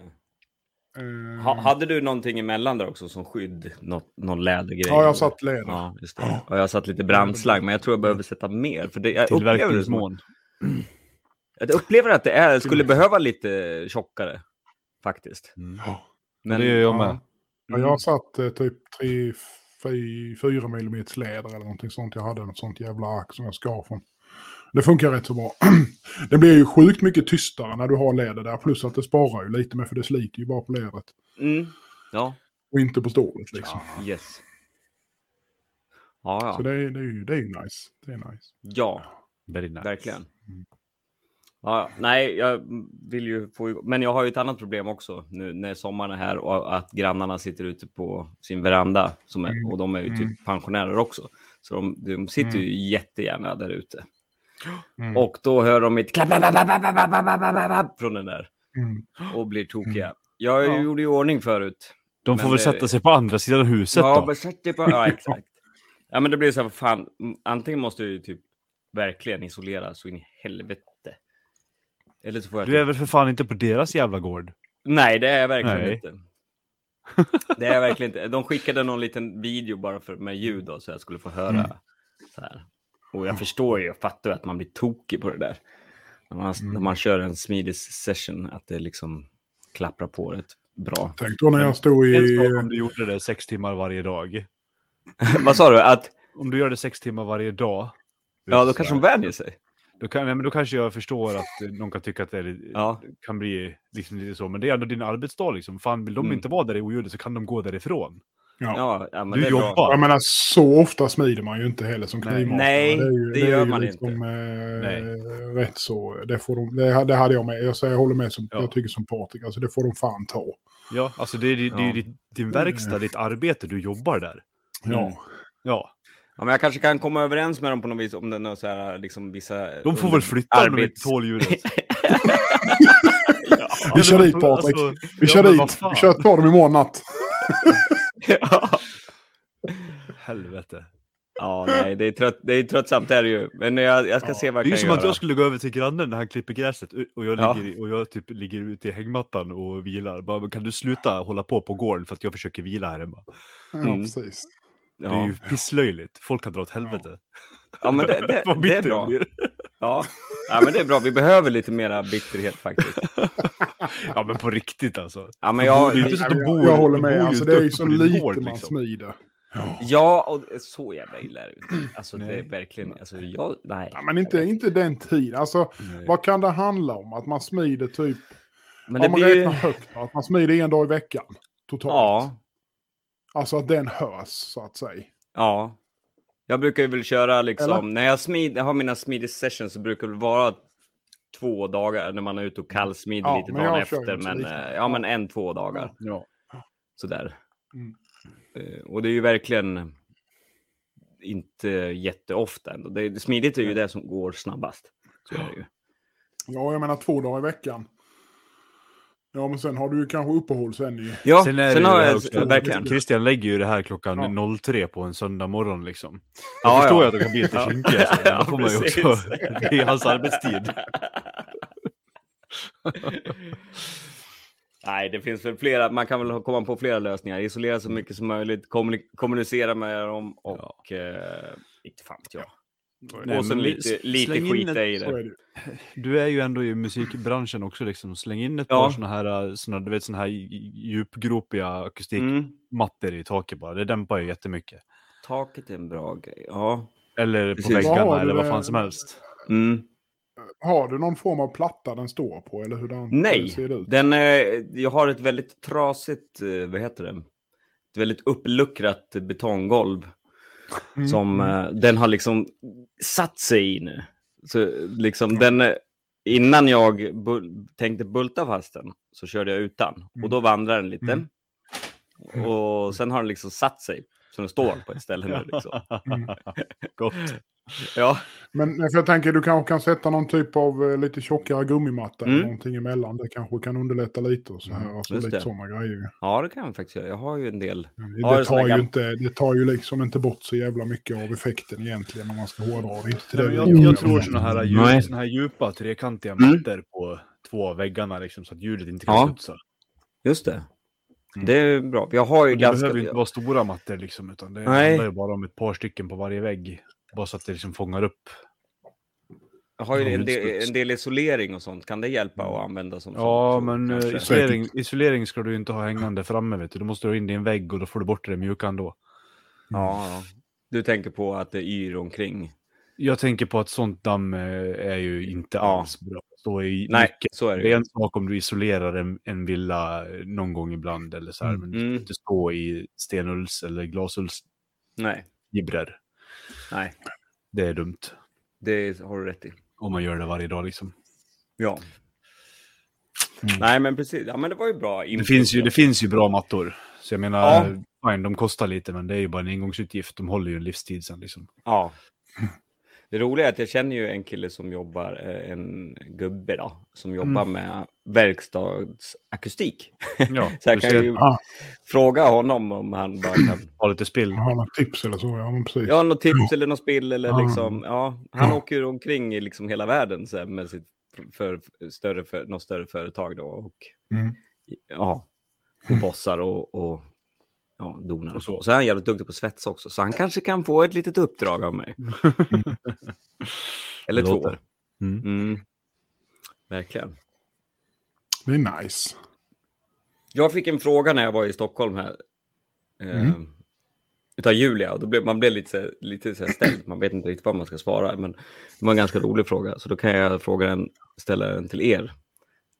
Eh, Ha, hade du någonting emellan där också som skydd? Något, någon lädergrej? ja, jag satt läder. Ja, just det. Och jag har satt lite brandslang, men jag tror jag behöver sätta mer. För det, jag upplever det som, jag upplever att det är, skulle behöva lite tjockare, faktiskt. Mm. Ja. Men, det gör jag Ja. med. Ja, jag har satt eh, typ 3-4 mm läder eller någonting sånt. Jag hade något sånt jävla ark som jag skar från. Det funkar rätt så bra. *clears throat* det blir ju sjukt mycket tystare när du har läder där. Plus att det sparar ju lite med för det sliter ju bara på lädret. mm, ja, Och inte på stålet liksom. yes. Ja, Så ja. det är, det, är ju, det är ju nice. Det är nice. ja Very nice. verkligen. Ja, Ja, nej, jag vill ju få Men jag har ju ett annat problem också nu när sommaren är här och att grannarna sitter ute på sin veranda som är, mm. och de är ju typ mm. pensionärer också. Så de, de sitter ju mm. jättegärna där ute. Mm. Och då hör de mitt klapp, från den där och blir tokiga. Jag ja. gjorde ju ordning förut. De får väl det... sätta sig på andra sidan huset ja, då? Sätt på... Ja, exakt. ja, men det blir så här, fan, antingen måste du typ verkligen isolera så in i helvete eller så får jag... Du är typ- väl för fan inte på deras jävla gård? Nej, det är jag verkligen Nej. inte. Det är jag verkligen inte. De skickade någon liten video bara för, med ljud då, så jag skulle få höra. Mm. Så här. Och jag förstår ju, jag fattar att man blir tokig på det där. När man, Mm. när man kör en smidig session, att det liksom klapprar på rätt bra. Tänk då när jag stod i... om du gjorde det sex timmar varje dag. *laughs* Vad sa du? Att, Om du gör det sex timmar varje dag. ja, då kanske de vänjer sig. Då, kan, nej, men då kanske jag förstår att någon kan tycka att det är, Ja. kan bli liksom lite så. Men det är ändå din arbetsdag liksom. Fan, vill de Mm. inte vara där i oljudet så kan de gå därifrån. Ja. Ja, ja men Du det är bra. jobbar. Jag menar, så ofta smider man ju inte heller som knivmakare. Nej, är ju- det är gör man liksom, inte. Eh, Nej. rätt så. Det, får de, det, det hade jag med. Jag, säger, jag håller med som Ja. jag tycker som Patrik. Alltså det får de fan ta. Ja, alltså det är, det, det Ja. ju ditt- din verkstad, ditt arbete, du jobbar där. Ja. Mm. Ja, Ja, men jag kanske kan komma överens med dem på något vis om det är så här, liksom vissa... de får väl flytta om de inte arbets- tål ljudet. *laughs* Vi kör dit Patrik. alltså, Vi ja, kör men dit. Vi kör, tar dem imorgon natt. *laughs* ja. Helvete. ja, nej, det är, trött, det är tröttsamt det är det ju. Men jag, jag ska Ja, se vad Det är jag ju kan som att göra. jag skulle gå över till grannen när han klipper gräset och jag, Ja. ligger, och jag typ ligger ute i hängmattan och vilar. Bara, "Men kan du sluta hålla på på gården för att jag försöker vila här hemma? Ja, Mm. Precis. Det är Ja. ju pisslöjligt. Folk kan dra åt helvete. ja, men det, det, *laughs* det är bra. Ja. ja, men det är bra. Vi behöver lite mera bitterhet faktiskt. *laughs* Ja men på riktigt alltså. Ja, men jag... bor ju inte så att du bor- jag håller med. Alltså, det är ju så lite gård, man liksom. smider. Ja, och så jävla illa är det inte. Alltså, det är Nej. verkligen... Alltså, jag... Nej. Ja, men inte, inte den tiden. Alltså, Nej. vad kan det handla om? Att man smider typ... Men om det man blir räknar högt. Att man smider en dag i veckan. Totalt. Ja, Alltså att den hörs, så att säga. Ja. Jag brukar ju väl köra liksom, Eller? när jag, smid, jag har mina smidig sessions så brukar det vara två dagar när man är ute och kallsmider Ja, lite dagen efter. Men, eh, ja, men en, två dagar. Ja. Sådär. Mm. Eh, Och det är ju verkligen inte jätteofta ändå. Det, smidigt är ju det som går snabbast. Så är det ju. Ja, jag menar två dagar i veckan. Ja, men sen har du ju kanske uppehåll sen i... Ja, Sen sen, det har det jag verkligen. Christian lägger ju det här klockan Ja. 03 på en söndag morgon liksom. Jag Ja, förstår ja. att de kan bli lite Ja. kinkiga. så Ja, Då får man ju precis. också, *laughs* det är hans arbetstid. *laughs* Nej, det finns väl flera. Man kan väl komma på flera lösningar. Isolera så mycket som möjligt, kommuni- kommunicera med dem och eh, inte fan jag. Nej, och sen lite, lite släng in skita ett- i Så är det. Du är ju ändå i musikbranschen också liksom. Släng in ett Ja. par såna här, såna, du vet, såna här djupgropiga akustikmattor Mm. i taket bara. Det dämpar ju jättemycket. Taket är en bra grej. Ja. Eller Precis. på väggarna eller vad fan som helst. Mm. Har du någon form av platta den står på? Eller hur den Nej, ser det ut? den, eh, jag har ett väldigt trasigt, eh, vad heter det? Ett väldigt uppluckrat betonggolv Mm, som mm. eh, den har liksom satt sig i nu. Så liksom den, eh, innan jag bu- tänkte bulta fast den så körde jag utan och Mm. då vandrar den lite. Mm. Och sen har den liksom satt sig. Så den står på ett ställe nu. Liksom. *laughs* Gott. Ja, Men för jag tänker du kanske kan sätta någon typ av eh, lite tjockare gummimatta eller Mm. någonting emellan. Det kanske kan underlätta lite och så här. Alltså just lite sådana grejer. ja, det kan jag faktiskt göra. Jag har ju en del. Det, Ja, det tar ju gam- inte, det tar ju liksom inte bort så jävla mycket av effekten egentligen om man ska hårdra det. Inte Nej, jag, gör. jag tror såna här, djup, såna här djupa trekantiga Mm. mattor på två av väggarna liksom, så att ljudet inte kan Ja. studsa. Just det. Mm. Det är bra. Jag har ju det ganska... behöver ju inte vara stora mattor liksom, utan det Nej. handlar ju bara om ett par stycken på varje vägg. Bara så att det liksom fångar upp. Jag har ju en del, en del isolering och sånt. Kan det hjälpa att använda som Ja, som- men eh, kanske? isolering, isolering ska du inte ha hängande framme, vet du. Du måste ha in det i en vägg och då får du bort det mjuka ändå. Ja, ja. Du tänker på att det yr omkring? Jag tänker på att sånt damm eh, är ju inte alls bra. Så i Nej, mycket. så är det Det är en sak om du isolerar en, en villa eh, någon gång ibland eller så här, Mm. men du ska Mm. inte stå i stenulls eller glasullsgibrer. Nej, nej. Det är dumt. Det har du rätt i. Om man gör det varje dag liksom. Ja. Mm. Nej, men precis. Ja, men det var ju bra. Det finns, ju, det finns ju bra mattor. Så jag menar, Ja. fine, de kostar lite, men det är ju bara en engångsutgift. De håller ju en livstid sen liksom. Ja. *laughs* Det roliga är att jag känner ju en kille som jobbar, eh, en gubbe då, som jobbar Mm. med verkstadsakustik. Ja, *laughs* Så jag kan ju Ja. fråga honom om han bara kan *clears throat* ha lite spill. Har något tips eller så? Ja, men precis. Ja, något tips eller något spill eller Ja. liksom, ja, han Ja. åker ju omkring i liksom hela världen så här, med sitt för, större, för, något större företag då och Mm. ja, och bossar och, och ja, donar och Och så. så. Så är han jävligt duktig på svets också, så han kanske kan få ett litet uppdrag av mig. *laughs* eller två. Mm. Mm. Verkligen. Det är nice. Jag fick en fråga när jag var i Stockholm här. Eh, Mm. Utav Julia. Och då blev, man blev lite, lite så här ställd. Man vet inte riktigt vad man ska svara. Men det var en ganska rolig fråga. Så då kan jag fråga den, ställa den till er.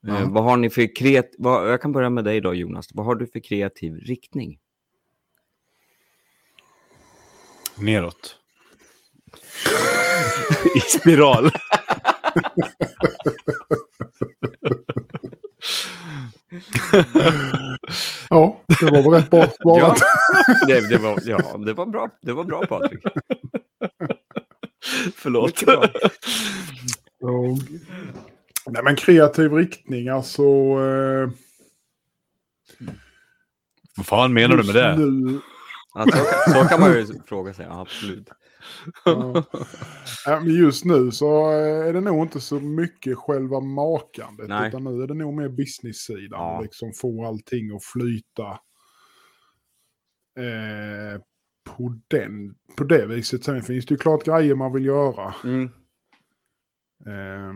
Eh, vad har ni för kreat... Vad, jag kan börja med dig då Jonas. Vad har du för kreativ riktning? Neråt. I spiral. Ja, det var väl rätt bra Ja, svarat. det, det, var, ja det, var bra, det var bra Patrik. Förlåt. Bra. Ja. Nej, men kreativ riktning, alltså. Eh, Vad fan menar du med det? Nu, Ja, så, kan, så kan man ju *laughs* fråga sig, ja, absolut. ja. Ja, just nu så eh, är det nog inte så mycket själva makandet. Nej. Utan nu är det nog mer business-sidan. Ja. Liksom få allting att flyta. Eh, på, den, på det viset. Sen finns det ju klart grejer man vill göra. Mm. Eh,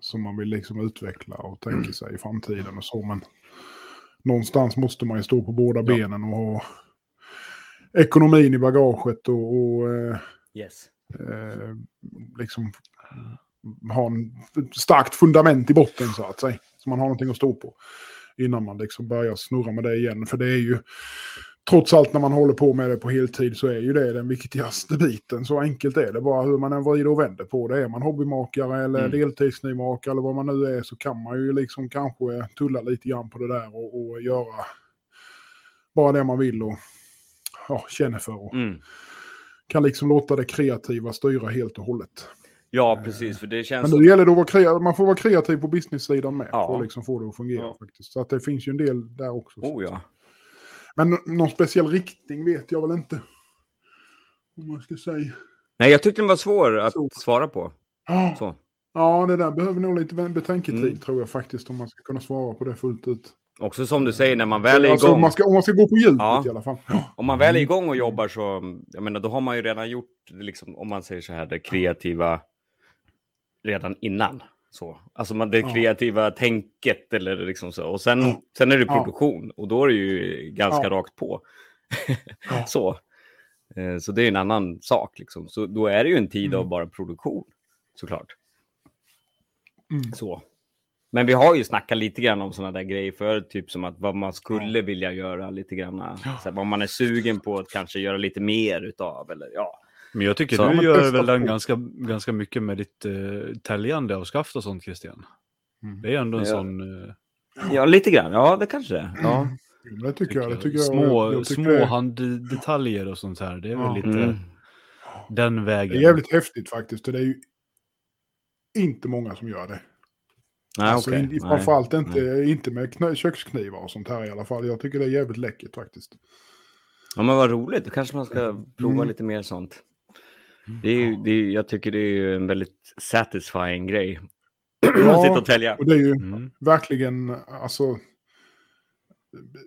som man vill liksom utveckla och tänka Mm. sig i framtiden och så. Men någonstans måste man ju stå på båda benen och ha ekonomin i bagaget och, och eh, Yes. eh, liksom ha en starkt fundament i botten så att säga. Så man har någonting att stå på. Innan man liksom börjar snurra med det igen. För det är ju, trots allt när man håller på med det på heltid så är ju det den viktigaste biten. Så enkelt är det bara hur man än vrider och vänder på det. Är man hobbymakare eller Mm. deltidsknivmakare eller vad man nu är så kan man ju liksom kanske tulla lite grann på det där och, och göra bara det man vill och ja, känner för. Och Mm. kan liksom låta det kreativa styra helt och hållet. Ja, precis. För det känns Men det gäller det att vara. Man får vara kreativ på business-sidan med. Ja. För att liksom få det att fungera Ja. faktiskt. Så att det finns ju en del där också. Oh ja. Men någon speciell riktning vet jag väl inte. Om man ska säga. Nej, jag tyckte den var svår att Så. svara på. Ja, Så. ja det där behöver nog lite betänketid Mm. tror jag faktiskt. Om man ska kunna svara på det fullt ut. Också som du säger, när man väl är Alltså, igång. om, man ska, om man ska gå på djupet Ja. i alla fall. Ja. Om man väl är igång och jobbar så, jag menar, då har man ju redan gjort, liksom, om man säger så här, det kreativa redan innan. Så. Alltså man, det Ja. kreativa tänket eller liksom så. Och sen, Ja. sen är det Ja. produktion och då är det ju ganska Ja. rakt på. Ja. *laughs* så. Eh, så det är en annan sak liksom. Så då är det ju en tid av Mm. bara produktion, såklart. Mm. Så. Men vi har ju snackat lite grann om sådana där grejer för typ som att vad man skulle vilja göra lite grann. Så här, vad man är sugen på att kanske göra lite mer utav. Eller, ja. Men jag tycker Så- du gör väl den ganska, ganska mycket med ditt uh, täljande av skaft och sånt Christian. Mm. Det är ändå en Ja. sån... eh, ja, lite grann. Ja, det kanske det är. Ja. Men Det tycker jag. Det tycker jag små jag tycker små det, handdetaljer och sånt här. Det är väl lite Mm. den det vägen. är jävligt häftigt faktiskt. och Det är ju inte många som gör det. Nej, alltså, in, framförallt inte, inte med knö, köksknivar och sånt här i alla fall. Jag tycker det är jävligt läckert faktiskt. Ja, men vad roligt. Då kanske man ska prova Mm. lite mer sånt. Det är, ju- det är, jag tycker det är en väldigt satisfying grej. *clears throat* Ja. Sitta och tälja. Och det är ju Mm. verkligen, alltså...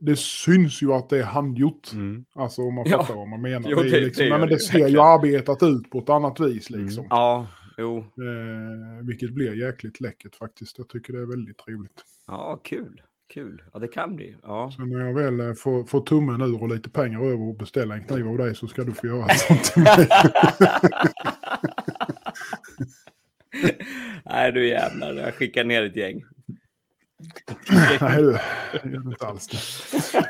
Det syns ju att det är handgjort. Mm. Alltså om man Ja. fattar vad man menar. Jo, det, det- liksom, det nej, men det ser ju arbetat ut på ett annat vis Mm. liksom. Ja, jo. Eh, vilket blir jäkligt läckert faktiskt. Jag tycker det är väldigt trevligt. Ja, kul. Kul. Ja, det kan bli. Ja. Så när jag väl eh, får, får tummen ur och lite pengar över och beställa en kniv av dig så ska du få göra *laughs* sånt till mig. *laughs* Nej, du jävlar. Jag skickar ner ett gäng. *laughs* nej, du, det gör inte alls det.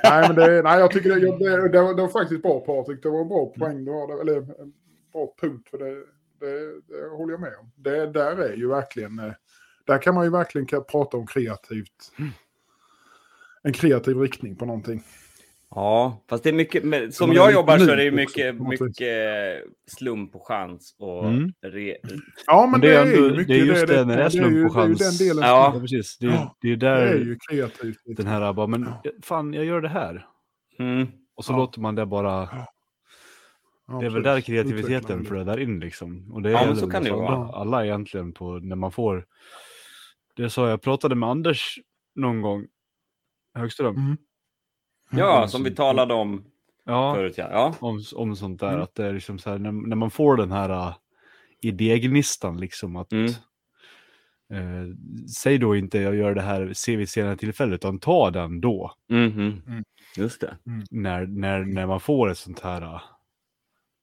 nej, men det, nej, jag tycker det, jag- det, det, var, det var faktiskt bra Patrik. Det var en bra poäng. Det var, eller en bra punkt. För det, det, det håller jag med om. Det där är ju verkligen... eh, Där kan man ju verkligen prata om kreativt. En kreativ riktning på någonting. Ja, fast det är mycket, som jag jobbar så är det mycket, mycket slump och chans och Mm. re, Ja, men det, det är ju mycket det är just det, när det är slump ju- och chans. Det är ju den delen. Ja. Precis. Det är, Ja. det är Det är där ju kreativt. den här bara, men fan jag gör det här. mm. Och så Ja. låter man det bara, Ja, det är väl där kreativiteten det. flödar in liksom. Och det är Ja, men så kan det vara. alla egentligen på, när man får, det sa jag pratade med Anders någon gång, Högström. Mm. Ja, som vi talade om Ja, förut. Ja. ja. om, om sånt där. Mm. Att det är liksom så här, när, när man får den här uh, idégnistan liksom att Mm. eh, säg då inte jag gör det här se vid senare tillfälle utan ta den då. Mhm. Mm. Just det. När, när, när man får ett sånt här uh,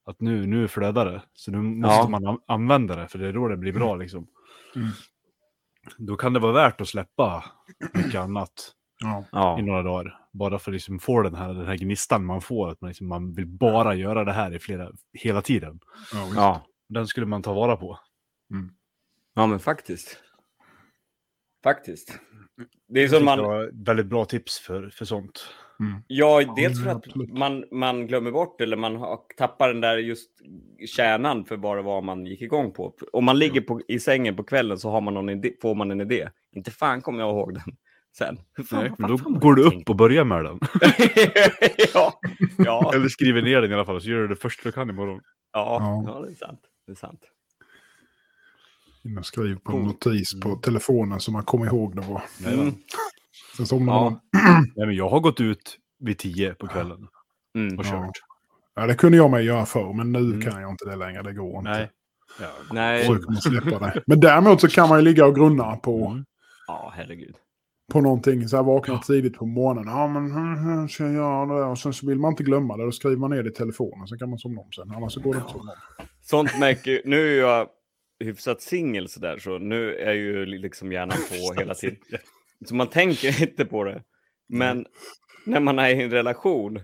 att nu, nu flödar det. Så nu måste Ja. man an- använda det för det är då det blir bra liksom. Mm. Då kan det vara värt att släppa mycket annat Ja. I några dagar. Bara för att liksom få den här, den här gnistan man får. Att man, liksom, man vill bara göra det här i flera, hela tiden. Ja. Ja. Den skulle man ta vara på. ja, men faktiskt. Faktiskt. Det är som Det man, var väldigt bra tips för, för sånt. Ja, dels för att man, man glömmer bort eller man har, tappar den där just kärnan för vad det var man gick igång på. Om man ligger på, i sängen på kvällen så har man någon idé, får man en idé. Inte fan kommer jag ihåg den *laughs* sen. Fan, Nej, vad men då går det du upp och börjar med den. *laughs* ja, ja, *laughs* Eller skriver ner den i alla fall, så gör du det först du kan imorgon. ja, Ja. ja, det är sant. Det är sant. In och skriv på en notis på telefonen så man kommer ihåg det var. Mm. Sen somnar Ja. man. *clears throat* Nej, men jag har gått ut vid tio på kvällen Mm. och Ja. kört. Ja, det kunde jag med göra förr, men nu Mm. kan jag inte det längre. Det går inte. Nej. Ja. Nej, släppa det. Men däremot så kan man ju ligga och grunna på, Mm. ja, herregud. på någonting. Så här vakna tidigt på morgonen. Ja, men hur- ska jag göra det? Och sen så vill man inte glömma det. Då skriver man ner det i telefonen. Sen kan man somna om sen. Annars så går det inte somna om. Sånt märker Nu är jag hyfsat singel sådär, så nu är ju liksom hjärnan på hela tiden. *laughs* Så man tänker *laughs* inte på det. Men när man är i en relation,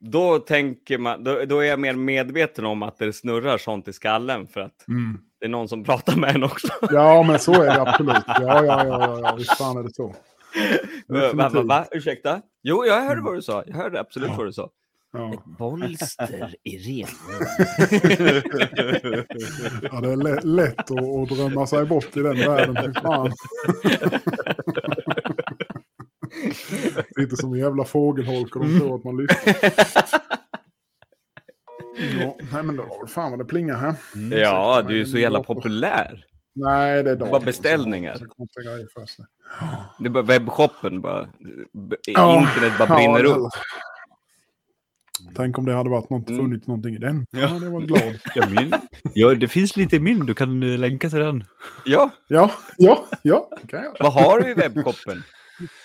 då, tänker man, då, då är jag mer medveten om att det snurrar sånt i skallen för att Mm. det är någon som pratar med en också. Ja, men så är det absolut. Ja, ja, ja, ja, ja. visst fan är det så. va, va, va? Ursäkta? Jo, jag hörde vad du sa. Jag hörde absolut vad du sa. Ja. Bolster i renhål. *laughs* Ja, det är lä- lätt att, att drömma sig bort i den världen. *laughs* Sitter som en jävla fågelholk och de tror att man lyssnar. *laughs* Ja, nej men det var väl fan vad det plingar här. Ja, du är så jävla populär. Nej, det är datorn. Bara beställningar. Det är bara webbshoppen bara. Ja, Internet bara ja, brinner upp. Tänk om det hade varit något, Mm. funnits någonting i den. Ja, det var glad. *laughs* Ja, min, ja, det finns lite i min, du kan eh, länka till den. Ja, Ja, ja, ja. jag. vad har du i webbshoppen?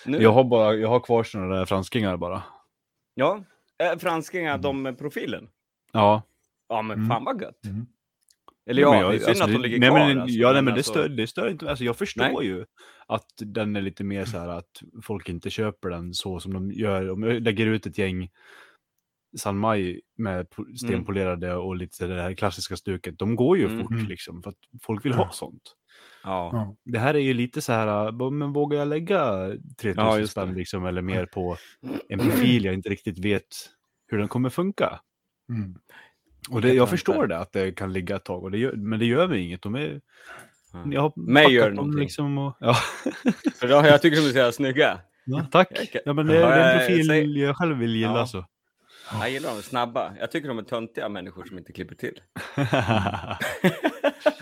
Nu? Jag har, bara, jag har kvar sådana där franskingar bara. Ja, äh, franskingar, de med profilen. Ja. Ja, men Mm. fan vad gött. Mm. Eller ja, jag- det är synd alltså, att de ligger nej, kvar. Men, alltså, ja, nej, men alltså- det, stör, det stör inte. Alltså, jag förstår Nej. ju att den är lite mer så här att folk inte köper den så som de gör. Om jag lägger ut ett gäng Sanmai med po- stenpolerade och lite det här klassiska stuket, de går ju Mm. fort liksom. För att folk vill ha sånt. Ja. Ja. Det här är ju lite så här, äh, men vågar jag lägga 3000 Ja, spänn liksom, eller mer på en profil jag inte riktigt vet hur den kommer funka? Mm. Och det, jag jag förstår det att det kan ligga ett tag, och det gör, men det gör mig inget. De är, Ja. jag har Mig gör det någonting. liksom och, ja, För då, jag tycker de är jävla snygga. ja, tack. Ja, men det, är en jag- profil jag själv vill gilla Ja. så. Jag gillar dem snabba. Jag tycker de är töntiga människor som inte klipper till. *laughs*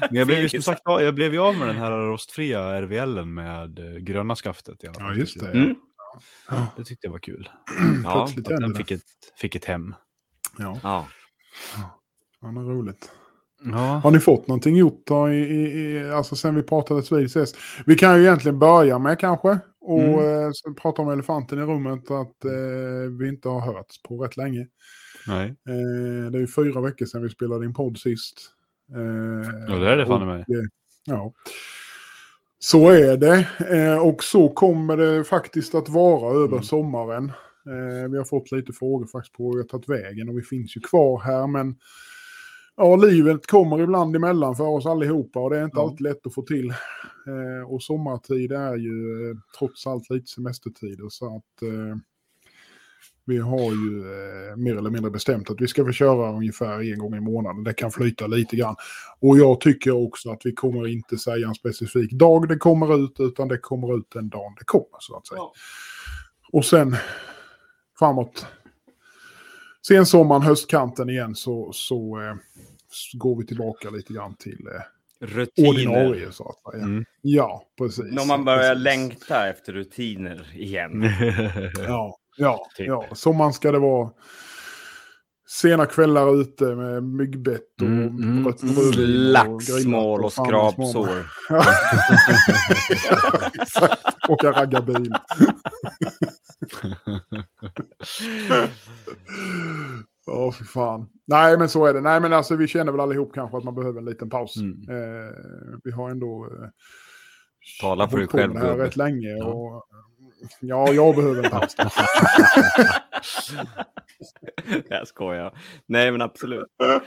Men jag blev ju som sagt ja, jag blev ju av med den här rostfria RVLen med eh, gröna skaftet. I alla Ja, fall. just det. Mm. Ja. Det tyckte jag var kul. *clears throat* Ja, Att den det. fick ett, fick ett hem. Ja, ja. ja, det är roligt. Ja. Har ni fått någonting gjort då i, i, i, alltså sen vi pratades vid sist? Vi kan ju egentligen börja med kanske och Mm. eh, sen prata om elefanten i rummet att eh, vi inte har hörts på rätt länge. Nej. Eh, det är ju fyra veckor sedan vi spelade in podd sist. Eh, Ja, det är det fan och, mig. eh, Ja. Så är det. Eh, och så kommer det faktiskt att vara över Mm. sommaren. Eh, vi har fått lite frågor faktiskt på hur vi har tagit vägen och vi finns ju kvar här men ja, livet kommer ibland emellan för oss allihopa och det är inte Ja. alltid lätt att få till. Eh, och sommartid är ju eh, trots allt lite semestertider så att eh, vi har ju eh, mer eller mindre bestämt att vi ska få köra ungefär en gång i månaden. Det kan flyta lite grann. Och jag tycker också att vi kommer inte säga en specifik dag det kommer ut, utan det kommer ut den dagen det kommer, så att säga. Ja. Och sen framåt sensommaren, höstkanten igen, så, så, eh, så går vi tillbaka lite grann till eh, Rutiner. ordinarie, så att säga. Mm. Ja, precis. När man börjar precis. längta efter rutiner igen. *laughs* Ja, ja, Typ. ja. Sommaren ska det vara. Sena kvällar ute med myggbett och Mm, mm, rött mm. grillat Slagsmål och mamma. skrapsår. Exakt. Åka raggarbil. Ja, för fan. Nej, men så är det. Nej, men alltså vi känner väl allihop kanske att man behöver en liten paus. Mm. Eh, vi har ändå... Eh, Tala för dig själv, här rätt länge. Och, ja, jag behöver en paus. *laughs* jag skojar. Nej, men absolut. *laughs*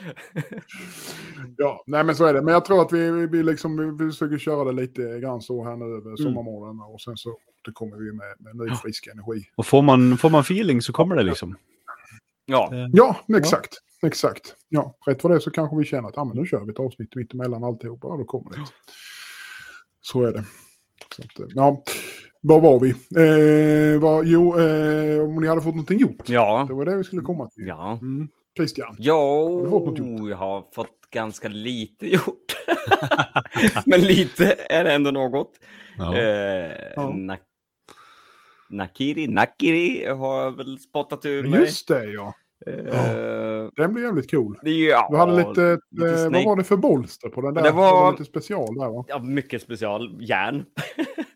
Ja, nej men så är det. Men jag tror att vi, vi, liksom, vi försöker köra det lite grann så här nu Mm. över sommarmånaderna. Och sen så återkommer vi med, med ny frisk energi. Och får man, får man feeling så kommer det liksom. Ja, Eh, Ja, exakt. Exakt. Ja, rätt för det så kanske vi känner att ah, men nu kör vi ett avsnitt mitt emellan alltihopa. Ja, då kommer det. Så är det. Så att, eh, ja, var var vi? Eh, var, jo, eh, om ni hade fått någonting gjort. ja. Det var det vi skulle komma till. ja. Mm. Christian. Jo, du fått något gjort? jag har fått ganska lite gjort. *laughs* Men lite är det ändå något. Ja. Eh, Ja. Nak- Nakiri, Nakiri har jag väl spottat ur mig. Just det, ja. Eh, Den blev jävligt cool. det ja, Du hade lite, lite eh, vad var det för bolster på den där? Det var- lite special där va? Ja, mycket special. Järn.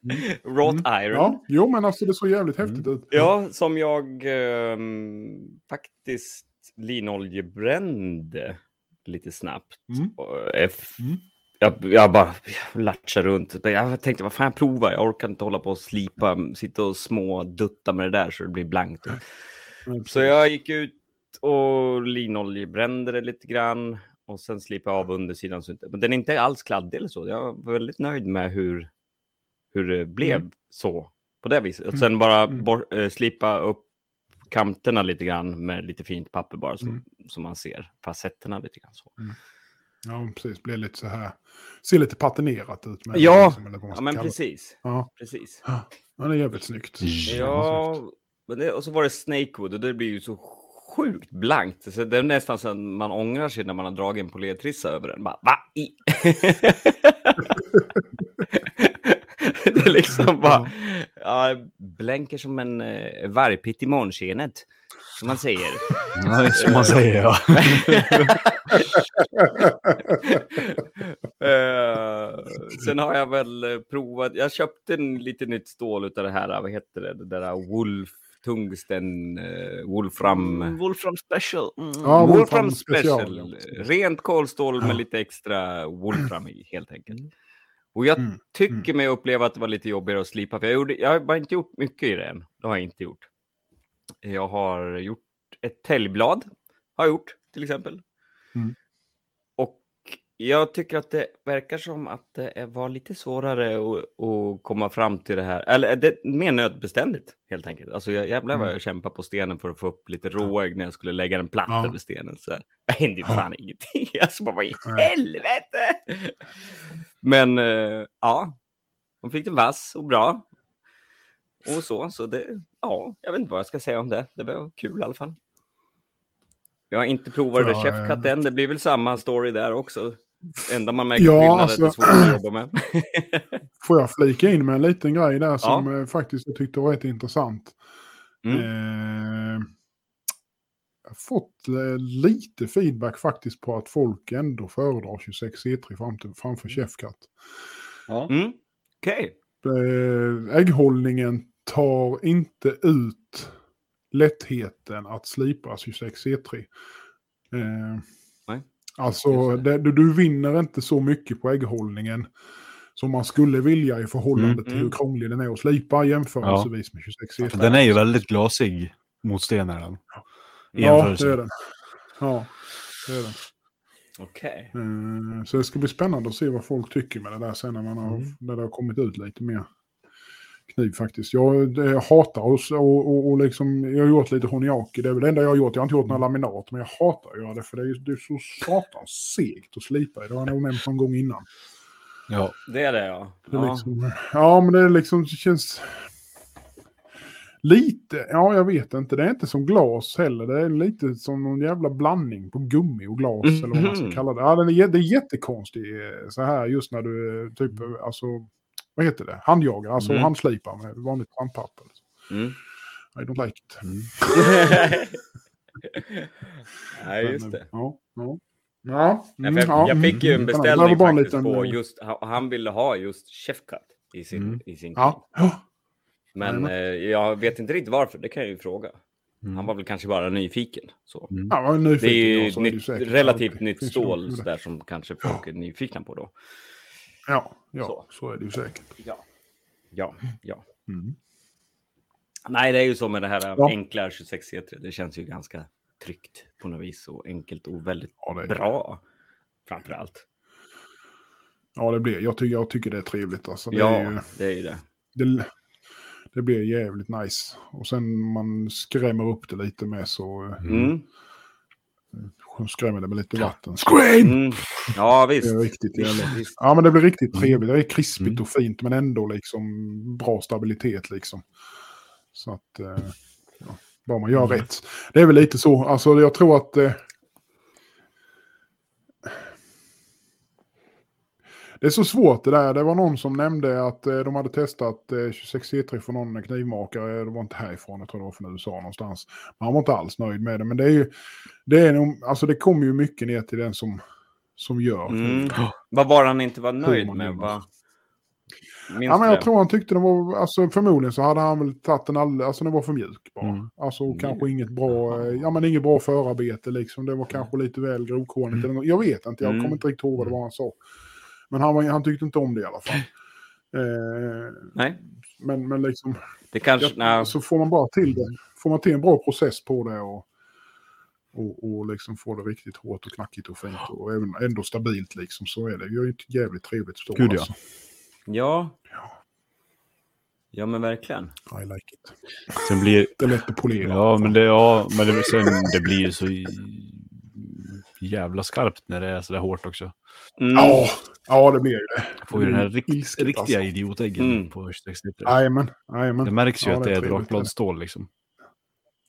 *laughs* Wrought iron. Mm. Ja, jo men alltså det såg jävligt häftigt ut. Ja, som jag ehm, faktiskt linoljebrände lite snabbt. Mm. Mm. jag, jag bara latchade runt. Jag tänkte, vad fan, jag provar. Jag orkar inte hålla på och slipa, sitta och små dutta med det där så det blir blankt. Så jag gick ut och linoljebrände det lite grann. Och sen slipade jag av undersidan. Så inte, men den är inte alls kladdig eller så. Jag var väldigt nöjd med hur, hur det blev Mm. så. På det viset. Och sen bara Mm. bor, eh, slipa upp kanterna lite grann med lite fint papper bara. Så, Mm. man ser facetterna lite grann. Så. Ja, precis. Blir lite så här. Ser lite patinerat ut. Med Ja, liksom, eller vad man Ja, men precis. Ja, precis. ja, det är jävligt snyggt. Ja, men det, och så var det Snakewood och det blir ju så sjukt blankt. Så det är nästan så att man ångrar sig när man har dragit en polertrissa över den. Bara, va? I? *laughs* *laughs* *laughs* det är liksom bara, ja, blänker som en eh, vargpitt i månskenet. Som man säger. *laughs* Nej, som man säger ja. *laughs* Eh, sen har jag väl eh, provat, jag köpte en lite nytt stål utav det här, vad heter det, det där Wolf, tungsten, uh, Wolfram. Wolfram Special. Mm. Ja, Wolfram, Wolfram Special. Special. Rent kolstål med lite extra Wolfram i, helt enkelt. Och jag Mm, tycker mig uppleva att det var lite jobbigare att slipa, för jag, gjorde, jag har bara inte gjort mycket i det än. Det har jag inte gjort. Jag har gjort ett täljblad. Har jag gjort till exempel. Mm. Och jag tycker att det verkar som att det var lite svårare att, att komma fram till det här. Eller det är mer nödbeständigt helt enkelt. Alltså jag, jävlar vad Mm. jag kämpar på stenen för att få upp lite råägg när jag skulle lägga den platt Ja. över stenen. Så här. *laughs* Det hände ju fan ingenting. *laughs* Alltså bara, vad i helvete! Men eh, ja, de fick den vass och bra. Och så, så det, ja, jag vet inte vad jag ska säga om det. Det var kul i alla fall. Jag har inte provat det Ja, Chef Cut eh. än. Det blir väl samma story där också. Det enda man märker Ja, alltså- det är svårt att jobba med. *laughs* Får jag flika in med en liten grej där som eh, faktiskt jag tyckte var rätt intressant. Mm. Eh, jag fått lite feedback faktiskt på att folk ändå föredrar 26 C3 fram till, framför Chefcat. Ja. Mm. Okej. Eh, ägghållningen tar inte ut lättheten att slipa 26 C3. Eh, Nej. Alltså, det, du, du vinner inte så mycket på ägghållningen som man skulle vilja i förhållande Mm. till Mm. hur krånglig den är att slipa jämförelsevis med 26 C3. För den är ju väldigt glasig mot stenen. den. Ja, det är den. Ja, det är den. Okej. Eh, Så det ska bli spännande att se vad folk tycker med det där sen när, man har, Mm. när det har kommit ut lite mer kniv faktiskt. Jag, det, jag hatar och, och, och, och liksom, jag har gjort lite honiaki, det är väl det enda jag har gjort. Jag har inte gjort några laminat, men jag hatar att göra det för det är, det är så satans segt att slipa i. Det har jag nog nämnt någon gång innan. Ja. Det är det ja. Det är ja. liksom, ja, men det är liksom, det känns lite, ja jag vet inte, det är inte som glas heller. Det är lite som någon jävla blandning på gummi och glas eller vad man ska Mhm. kalla det. Ja, den är, det är jättekonstigt eh, så här just när du eh, typ, eh, alltså, vad heter det, handjagar, alltså Mm. handslipar med vanligt sandpapper. Mm. I don't like it. *laughs* Nej, just det. Ja, ja. Ja, mm, jag, ja, jag fick ju en mm, det beställning faktiskt liten, på just, han, ville ha just Chef Cut i sin, Mm. i sin. Ja, ja. Men eh, jag vet inte riktigt varför, det kan jag ju fråga. Mm. Han var väl kanske bara nyfiken. Så. Ja, jag var nyfiken. Det är ja, ju så är det nytt, säkert. relativt Ja, nytt *laughs* stål där som kanske folk är nyfikna på då. Ja, ja Så. så. är det ju säkert. Ja, ja, ja. Mm. Nej, det är ju så med det här Ja. enkla 26 C3. Det känns ju ganska tryggt på något vis och enkelt och väldigt Ja, det är- bra. Framför allt. Ja, det blir. Jag tycker, jag tycker det är trevligt. Alltså, det, Ja, är ju, det är ju det. det, det blir jävligt nice. Och sen man skrämmer upp det lite med så eh, Mm. skrämmer det med lite vatten. Scream! Mm. Ja, Det visst. är riktigt visst, visst. Ja, men det blir riktigt trevligt. Det är krispigt Mm. och fint, men ändå liksom bra stabilitet liksom. Så att, eh, ja, bara man gör rätt. Det är väl lite så, alltså jag tror att Det är så svårt det där. Det var någon som nämnde att eh, de hade testat eh, 26 C3 från någon knivmakare. Det var inte härifrån, jag tror det var från USA någonstans. Men han var inte alls nöjd med det. Men det är ju, det är nog, alltså det kommer ju mycket ner till den som, som gör. Mm. Vad var han inte var nöjd man med? Va? Minns Ja, men jag det? tror han tyckte den var, alltså förmodligen så hade han väl tagit den alldeles, alltså den var för mjuk bara. Mm. Alltså Mjuk. kanske inget bra, eh, ja men inget bra förarbete liksom. Det var kanske lite väl grovkornigt eller något. Jag vet inte, jag Mm. kommer inte riktigt ihåg vad det var han sa. Men han, var, han tyckte inte om det i alla fall. *laughs* Eh, Nej, men, men liksom, det kanske... ja, nej. så får man bara till det. Får man till en bra process på det och, och, och liksom få det riktigt hårt och knackigt och fint och även, ändå stabilt liksom så är det ju ett jävligt trevligt stål. Gud, ja. alltså. Ja. Ja. Ja, men verkligen. I like it. Sen blir... Det är lätt att polera. Ja, men det, ja, men det, sen, det blir ju så jävla skarpt när det är så där hårt också. Mm. Ja, ja det blir ju det. Får ju den här rikt, Ilsket, riktiga alltså. idiotäggen Mm. på 26 liter. Jajamän, jajamän. Det märks ju Ja, att det det är är trevligt, drakbladsstål liksom.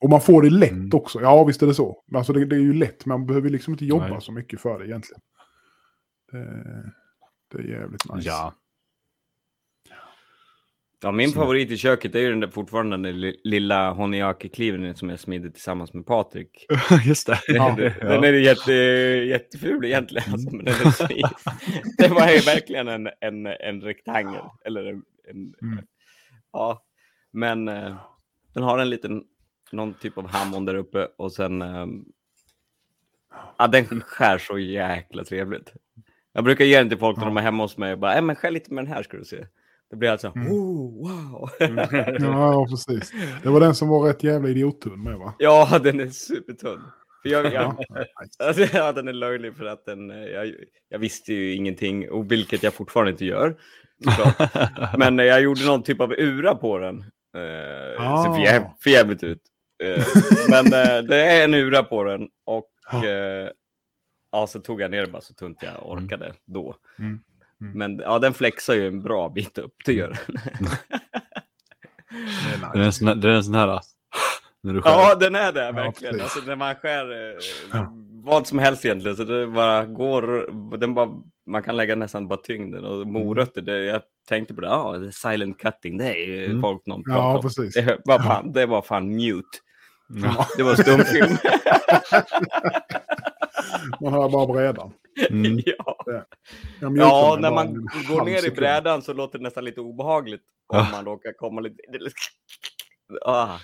Och man får det lätt Mm. också. Ja, visst är det så. Alltså det, det är ju lätt, man behöver liksom inte jobba Nej. så mycket för det egentligen. Det, det är jävligt nice. Ja. Ja, min Så. favorit i köket är ju den där fortfarande den li- lilla honiaki-kliven som jag smidde tillsammans med Patrik. *laughs* Just det. *laughs* Ja. Den är jätte, jätteful egentligen. Alltså, men den, är *laughs* det var ju verkligen en, en, en rektangel. Eller en, en, Mm. Ja, men eh, den har en liten, någon typ av hammon där uppe och sen... Eh, ja, den skär så jäkla trevligt. Jag brukar ge den till folk när de är hemma hos mig och bara, äh, men skär lite med den här ska du se. Det blir alltså, Mm. oh, wow. *laughs* Ja, precis. Det var den som var rätt jävla idiottunn med va? ja, den är supertunn. För jag, jag, Ja. *laughs* Alltså, ja, den är löjlig för att den, eh, jag, jag visste ju ingenting, och vilket jag fortfarande inte gör. *laughs* Men eh, jag gjorde någon typ av ura på den. Eh, Ah. Ser för, jäv, för jävligt ut. Eh, men eh, det är en ura på den och Ja. eh, ja, så tog jag ner det bara så tunt jag orkade då. Mm. Mm. Men ja, den flexar ju en bra bit upp, det gör den. *laughs* Det är Det är en sån här, det är en sån här när du skär. Ja, den är det verkligen. precis. alltså, när man skär eh, Ja. vad som helst egentligen. Så det bara går, den bara, man kan lägga nästan bara tyngden. Och morötter, det, jag tänkte på det, ja, är silent cutting, det är ju Mm. folk någon pratar Ja, om. precis. Det var fan, det var fan mute. Ja. Det var stumfilm. *laughs* Man hör bara brädan. Mm. *laughs* ja, ja när man går ner i brädan så låter det nästan lite obehagligt. Om Ja. man råkar komma lite... Ah.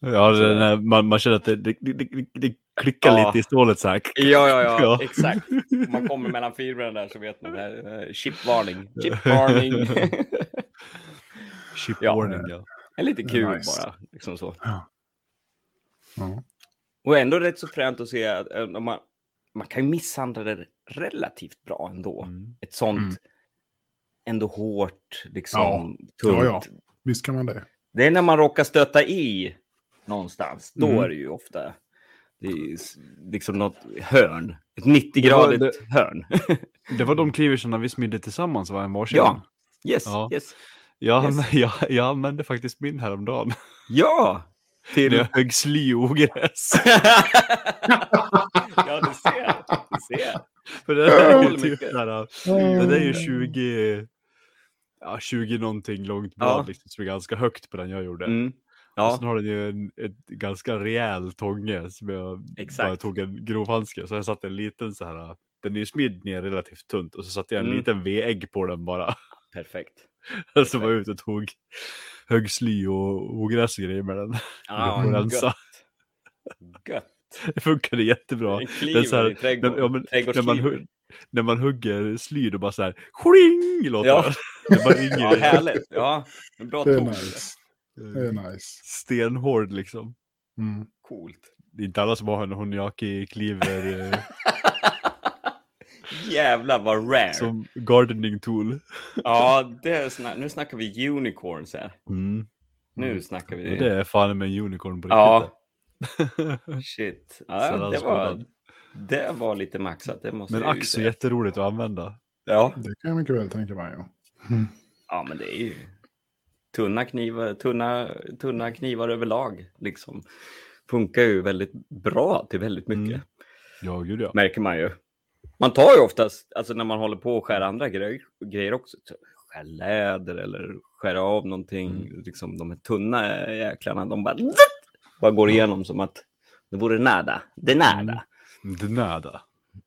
Ja, när man, man känner att det, det, det, det, klickar Ja. lite i stålet så här. Ja, ja, ja, Ja. exakt. Om man kommer mellan fibrerna där så vet man. det här, eh, Chipvarning. Chipvarning. *laughs* Chip Ja. warning, ja. lite kul Nice. bara. Liksom så. Ja. Och ändå rätt så fränt att se att eh, om man, man kan ju misshandla det relativt bra ändå. Mm. Ett sånt Mm. ändå hårt, liksom Ja. tunt. Ja, ja. Visst kan man det. Det är när man råkar stöta i någonstans. Då Mm. är det ju ofta det är liksom något hörn. Ett 90-gradigt Det hörn. *laughs* Det var de cleaversarna vi smidde tillsammans, var en varsin. ja, yes, Ja. yes. Jag, Yes. *laughs* jag, jag använde faktiskt min häromdagen. Ja! Till... Högg sly och ogräs. *laughs* ja, du ser. Du ser. För det där är ju typ där, det där är ju 20, ja 20 någonting långt blad Ja. liksom, som är ganska högt på den jag gjorde. Mm. Och Ja, sen har den ju en ett ganska rejäl tånge som jag Exakt. bara tog en grovhandske. Så jag satte en liten så här, den är ju smidd ner relativt tunt och så satte jag en Mm. liten V-ägg på den bara. perfekt. *laughs* Och så var jag ute och tog högg sly och ogräs och grejer med den. *laughs* Ja, och rensa. gött. Gött. *laughs* Det funkade jättebra. En så här, kliver i trädgård, ja, men när, man, när man hugger sly då bara så här, skling låter Ja. det. *laughs* Det bara ringer. Ja, härligt. Ja, en bra Det är ton. nice. Det är nice. Stenhård liksom. Mm. Coolt. Det är inte alla som har en Honiaki kliver eh, Jävlar vad rare. som gardening tool. Ja, det är såna, nu snackar vi unicorns här. Mm. Nu snackar vi Och det är fan med en unicorn på riktigt. Ja, *laughs* det. shit. Ja, det, var, skådad. det var lite maxat. Det måste Men så säga. jätteroligt att använda. Ja. Det kan jag mycket väl tänka mig. Ja. ja, men det är ju tunna knivar, tunna, tunna knivar överlag. Liksom. Funkar ju väldigt bra till väldigt mycket. Mm. Ja, gud ja. Märker man ju. Man tar ju oftast, alltså när man håller på och skär andra grejer, grejer också. så Skär läder eller skär av någonting. Mm. Liksom, de här tunna jäklarna, de bara, bara går igenom som att det vore nada. Det är nada. Det nada.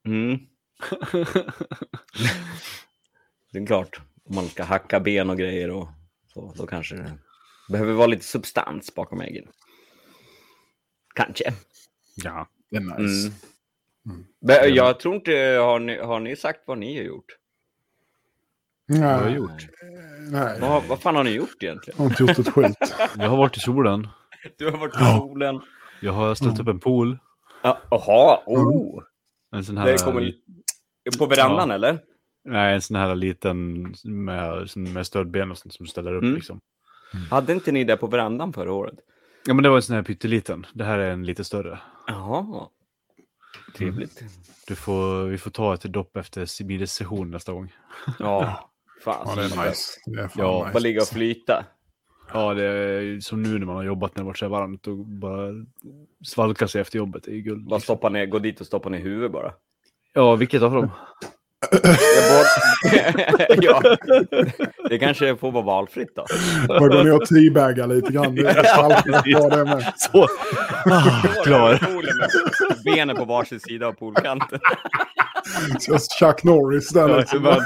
Mm. *laughs* det är klart, om man ska hacka ben och grejer och så, då kanske det behöver vara lite substans bakom äggen. Kanske. Ja. Det är nice. Mm. Mm. Jag tror inte, har ni, har ni sagt vad ni har gjort? Nej. Vad har jag gjort? Nej, jag Vad, vad fan har ni gjort egentligen? har inte gjort ett skit. *laughs* Jag har varit i solen. Du har varit i Ja. solen. Jag har ställt upp en pool. Ja, Jaha, oh. En sån här... Det kommer på verandan eller? Nej, en sån här liten med, med stödben och sånt som ställer upp Mm. liksom. Hade inte ni det på verandan förra året? Ja, men det var en sån här pytteliten. Det här är en lite större. Jaha. Trevligt. Du får, vi får ta ett dopp efter Sibires session nästa gång. Ja, *laughs* fan. Ja, det är nice. nice. Det är Ja, Bara ligga och flyta. Ja, det är som nu när man har jobbat när det varit så här varmt och bara svalka sig efter jobbet. Det är ju guld. Bara liksom. stoppa ner, gå dit och stoppa ner huvudet bara. Ja, vilket av dem? *laughs* *laughs* Ja. Det kanske får vara valfritt då. Gå ner och teabagga lite grann. Med. Så! Ah, klar. Benen på varsin sida av poolkanten. Så Chuck Norris där Ja, liksom.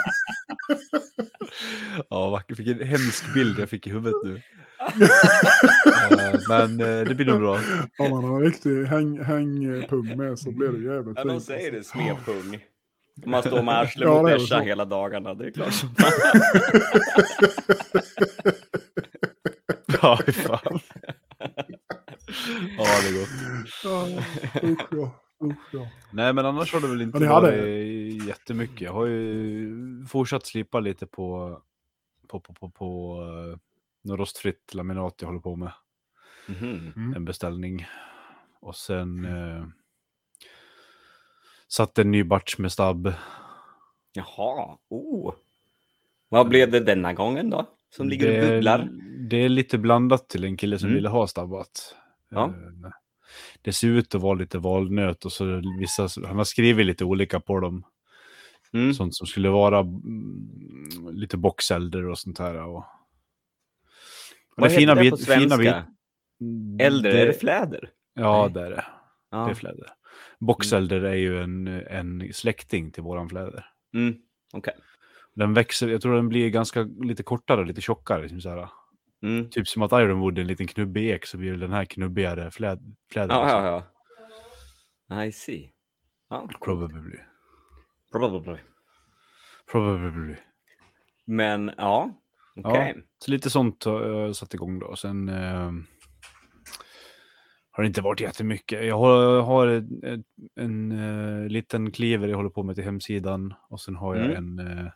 Ja, vackert. Vilken hemsk bild jag fick i huvudet nu. *laughs* Eh, Men eh, det blir nog bra. Om man har en riktig häng, hängpung med så blir det jävligt Ja, de fint. säger det, smedpung. Man står med *laughs* arslet Ja, mot så. hela dagarna, det är klart. som *laughs* Ja, fy fan. ja, det är gott. Ja, usch ja. Usch ja. Nej, men annars har det väl inte Ja, ni hade- varit jättemycket. Jag har ju fortsatt slipa lite på, på, på, på, på uh, något rostfritt laminat jag håller på med. Mhm. Mm. En beställning. Och sen eh, satt en ny batch med stabb. Jaha, oh. Vad blev det denna gången då? Som ligger och det, bubblar? Det är lite blandat till en kille som Mm. ville ha stabbat. Ja. Eh, Det ser ut att vara lite valnöt och så vissa, han har skrivit lite olika på dem. Mm. Sånt som skulle vara mm, lite boxelder och sånt här. Och... Vad heter det bit- på svenska? bit- Äldre, är det fläder? Ja, Nej. det är det. Ja. Det är fläder. Boxelder är ju en, en släkting till våran fläder. Mm. Okej. Den växer, jag tror den blir ganska lite kortare, lite tjockare. Liksom så här. Mm. Typ som att Ironwood är en liten knubbig ek så blir den här knubbigare fläd, fläder. Ja, liksom. ja, ja. I see. Ja, Probably. probably. Probably. Men ja, okej. Så lite sånt har jag satt igång då. Sen eh, har det inte varit jättemycket. Jag har, har en, en, en eh, liten kliver jag håller på med till hemsidan. Och sen har jag Mm. en, eh,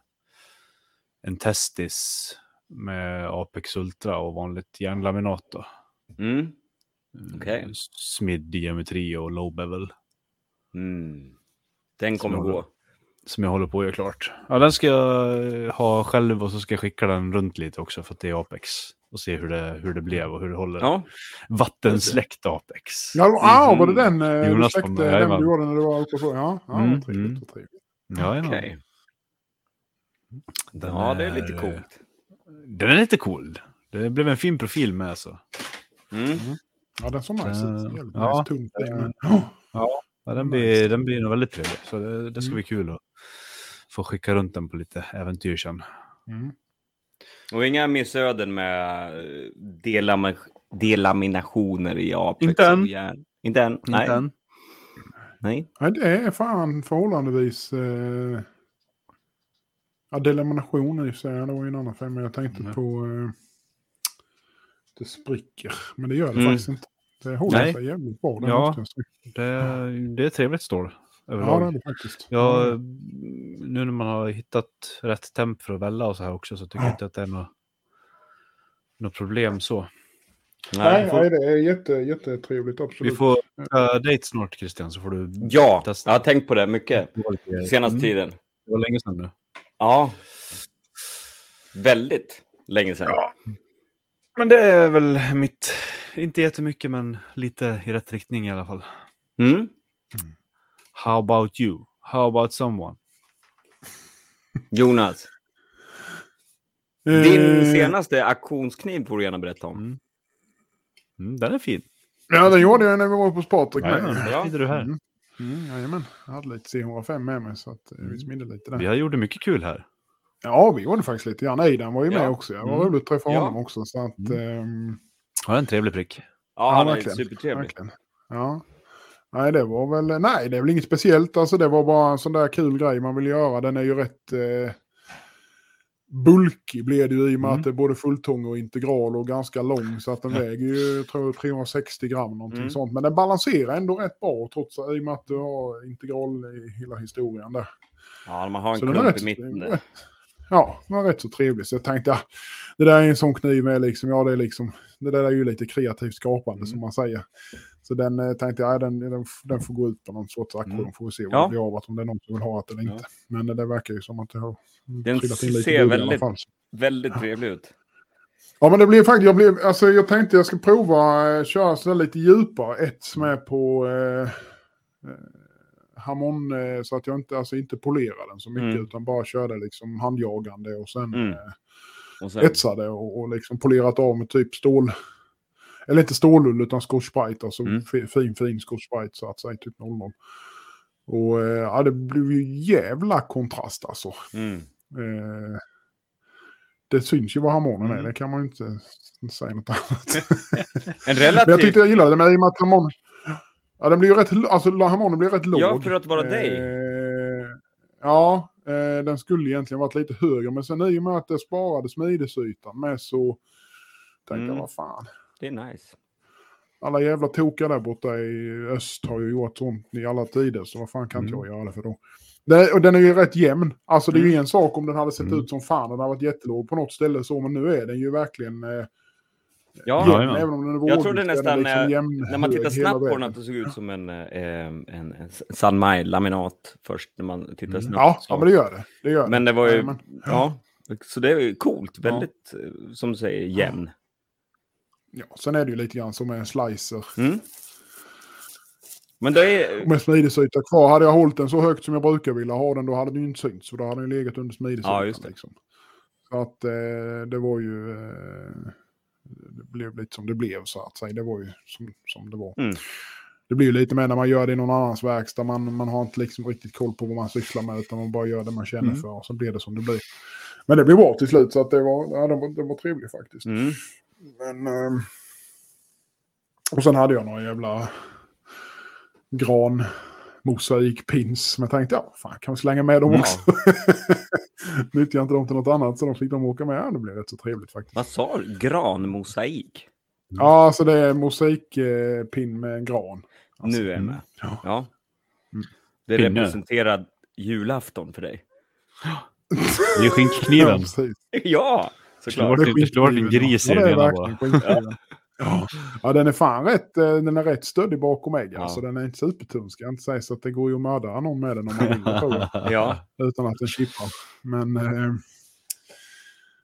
en testis med Apex Ultra och vanligt järnlaminat. Då. Mm. Eh, Okej. Smid geometri och low bevel. Mm. Den kommer gå. Som jag håller på att göra klart. Ja, den ska jag eh, ha själv och så ska jag skicka den runt lite också för att det är Apex. Och se hur det, hur det blev och hur det håller. Ja, Vattensläckt Apex. Ja, ah, var det Mhm. den eh, du Jonas släckte? Den du gjorde när du var uppe på? Ja, ja Mm, trevligt. mm. trevligt. Ja. Den Ja, det är lite coolt. Den är lite cool. Det blev en fin profil med så. Mm. Ja, den såg nice ut. Eh, ja. nice, tungt. Mm. Ja. Ja, den, Nice. blir, den blir nog väldigt trevlig. Så det, det ska Mm. bli kul att få skicka runt den på lite äventyr sen. Mm. Och inga missöden med eh, delam delaminationer i Apex? Inte än. och järn? Inte än? Nej. Inte än. Nej. Nej, det är fan förhållandevis... Eh... Ja, delamination i sig, det var ju en annan fem, men jag tänkte Mm. på... Eh... Det spricker, men det gör det Mm. faktiskt inte. Det håller Nej. sig jävligt bra. Ja. Det, det är trevligt stål. ja, Överlag. det är det faktiskt. Ja, nu när man har hittat rätt temp för att välla och så här också så tycker Ja. jag inte att det är något, något problem så. Nej, får- nej, det är jätte, jättetrevligt, absolut. Vi får uh, dejt snart Christian så får du Ja, testa. jag har tänkt på det mycket senaste Mm, tiden. Det var länge sedan nu. Ja. Väldigt länge sedan. Men det är väl mitt, inte jättemycket men lite i rätt riktning i alla fall. Mm. How about you? How about someone? Jonas, din Eh, senaste auktionskniv får du gärna berätta om. Mm. Mm, den är fin. Ja, den gjorde jag när vi var på Spartak med. Ja. du här. Mm. Mm, jajamän, jag hade lite C105 med mig så att eh, vi smidde lite där. Vi har gjort mycket kul här. Ja, vi gjorde faktiskt lite grann. Eidan var ju med Ja. också. Det var Mm. roligt att träffa Ja. honom också. Så att, ehm, Ja, en trevlig prick. Ja, han är verkligen. supertrevlig. verkligen. Ja. Nej, det var väl, nej, det är väl inget speciellt. Alltså, det var bara en sån där kul grej man vill göra. Den är ju rätt eh, bulkig blir det ju i och med Mm. att det är både fulltång och integral och ganska lång. Så att den väger ju, tror jag, 360 gram någonting Mm. sånt. Men den balanserar ändå rätt bra trots i och med att du har integral i hela historien där. Ja, man har en Så är klump rätt- i mitten. Där. Ja, den var rätt så trevlig. Så jag tänkte, ah, det där är en sån kniv med liksom, ja det är liksom, det där är ju lite kreativt skapande Mm. som man säger. Så den eh, tänkte jag, ja, den, den, den får gå ut på någon sorts auktion, Mm. får vi se vad Ja. det blir av, att om det är någon som vill ha det eller inte. Men eh, det verkar ju som att det har Den trillat in lite ser väldigt-. Väldigt trevlig ut. Ja, men det blir faktiskt, jag, blev, alltså, jag tänkte jag ska prova eh, köra sådär lite djupare. Ett som är på eh, eh, Hamon, eh, så att jag inte, alltså, inte polerar den så mycket, Mm. utan bara körde liksom handjagande och sen Mm. eh, Och sen, etsade och, och liksom polerat av med typ stål. Eller inte stålull utan Scotch Brite, alltså Mm. fi- fin fin Scotch Brite så att säga, typ 00. Och eh, ja, det blev ju jävla kontrast alltså. mm. Eh, det syns ju vad harmonen är, Mm. det kan man ju inte säga något annat. *laughs* En Men jag tyckte jag gillade det, men i och med att harmonen... Ja, den blir ju rätt... Alltså harmonen blir rätt låg. Ja, för att vara dig. Eh, Ja, eh, den skulle egentligen varit lite högre, men sen i och med att det sparade smidesytan med så tänkte Mm. jag, vad fan. Det är nice. Alla jävla tokar där borta i öst har ju gjort sånt i alla tider, så vad fan kan inte Mm. jag göra det för då? Det, och den är ju rätt jämn. Alltså det är ju Mm. en sak om den hade sett Mm. ut som fan den hade varit jättelåg på något ställe så, men nu är den ju verkligen eh, Ja, Ja, även om den är Jag trodde så nästan, den liksom eh, jämn när man tittar snabbt på den att det såg ut som en, eh, en, en San Mai-laminat först när man tittar Mm. snabbt. Ja, så. ja, men det gör det. det, gör Men det var ju, Jajamän. ja, så det är ju coolt, väldigt, eh, som du säger, jämn. Ja, sen är det ju lite grann som en slicer. Mm. Men det är, Med smidesyta kvar. Hade jag hållit den så högt som jag brukar vilja ha den, då hade den ju inte synts. För då hade den legat under smidesytan. Ja, just det. Liksom. Så att eh, det var ju... Eh, det blev lite som det blev så att säga. Det var ju som, som det var. Mm. Det blir ju lite mer när man gör det i någon annans verkstad. Man, man har inte liksom riktigt koll på vad man sysslar med. Utan man bara gör det man känner Mm. för. Och så blir det som det blir. Men det blev bra till slut. Så att det var, ja, det var, det var trevligt faktiskt. mm. Men... ehm, och sen hade jag några jävla gran mosaikpins. Men jag tänkte, ja, fan kan vi slänga med dem Ja. också? *laughs* Nyttjar jag inte dem till något annat så de fick de åka med. Ja, det blev rätt så trevligt faktiskt. vad sa du? Granmosaik? Ja, alltså det är mosaikpinn med en gran. Alltså, nu är jag med. ja. Ja. Mm. Det Pinne. representerar julafton för dig. Det är Ja, skinkkniven. ja, Det såklart. skulle varit en gris i Ja, det den är bara. Ja. ja, den är fan rätt, eh, den är rätt stöddig bakom ägg. Ja. Alltså den är inte supertung ska jag inte säga. Så att det går ju att mörda någon med den om man vill. tror. *laughs* Ja, utan att den chippar. Men eh,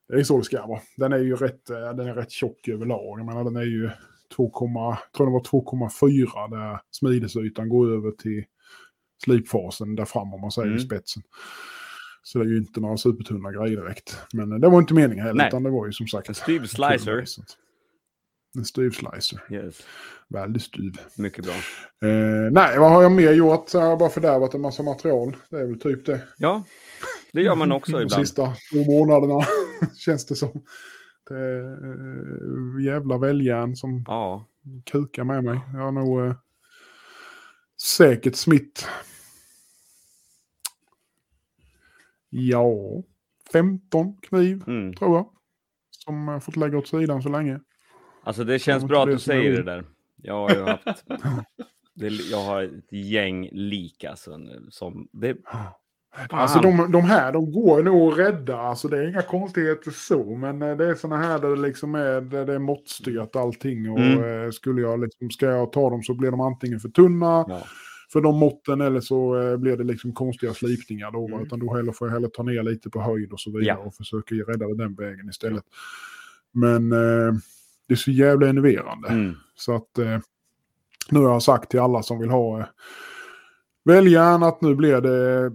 det är så det ska vara. Den är ju rätt, eh, den är rätt tjock överlag. Jag menar, den är ju 2, tror det var 2,4 där smidesytan går över till slipfasen där fram om man säger Mm. spetsen. Så det är ju inte några supertunna grejer direkt. Men eh, det var inte meningen heller, Nej. utan det var ju som sagt... en styv slicer. En styv slicer. Yes. Väldigt styv. Mycket bra. Eh, nej, vad har jag mer gjort? Så har jag bara fördärvat en massa material. Det är väl typ det. Ja, det gör man också De ibland. sista två månaderna *laughs* känns det som. Det är eh, jävla väljärn som Ja, kukar med mig. Jag har nog eh, säkert smitt. Ja, 15 kniv mm. tror jag. Som jag fått lägga åt sidan så länge. Alltså det känns bra att du säger det där. Jag har ju haft... Det, jag har ett gäng lika alltså, som... Det, Alltså de, de här, de går nog att rädda. Alltså det är inga konstigheter så. Men eh, det är såna här där det liksom är, där det är måttstyrt allting. Och Mm. eh, skulle jag liksom, ska jag ta dem så blir de antingen för tunna ja. för de måtten eller så eh, blir det liksom konstiga slipningar då. Mm. Utan då heller får jag hellre ta ner lite på höjd och så vidare Ja. och försöka rädda det den vägen istället. Men eh, det är så jävla enerverande. Mm. Så att eh, nu har jag sagt till alla som vill ha eh, väljärn att nu blir det,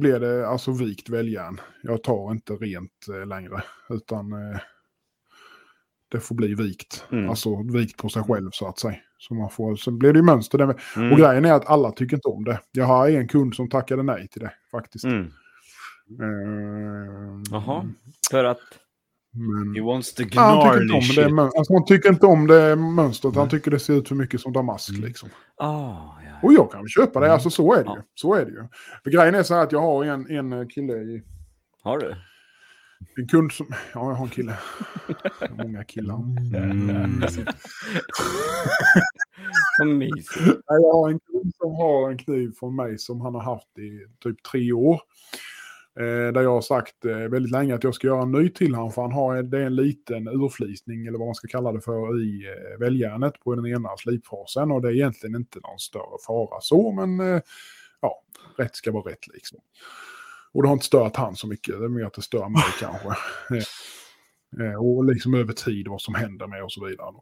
blir det alltså vikt väljärn. Jag tar inte rent eh, längre utan eh, det får bli vikt. Mm. Alltså vikt på sig själv så att säga. Så man får, sen blir det ju mönster. Mm. Och grejen är att alla tycker inte om det. Jag har en kund som tackade nej till det faktiskt. Mm. Eh, Jaha, för att... Men... He wants Ja, han tycker inte om det, alltså, han tycker inte om det mönstret. Han tycker det ser ut för mycket som damask. Mm. Liksom. Ah, ja. Och jag kan köpa det, Mm. alltså så är det ju. Så är det ju. För grejen är så här att jag har en, en kille i... Har du? En kund som... Ja, jag har en kille. Många killar. *laughs* Mm. Jag har en kund som har en kniv från mig som han har haft i typ tre år. Eh, där jag har sagt eh, väldigt länge att jag ska göra en ny till honom för han har det är en liten urflisning eller vad man ska kalla det för i eh, väljärnet på den ena slipfasen och det är egentligen inte någon större fara så men eh, ja, rätt ska vara rätt liksom. Och det har inte stört han så mycket, det är mer att det stör mig *laughs* kanske. Och liksom över tid vad som händer med och så vidare.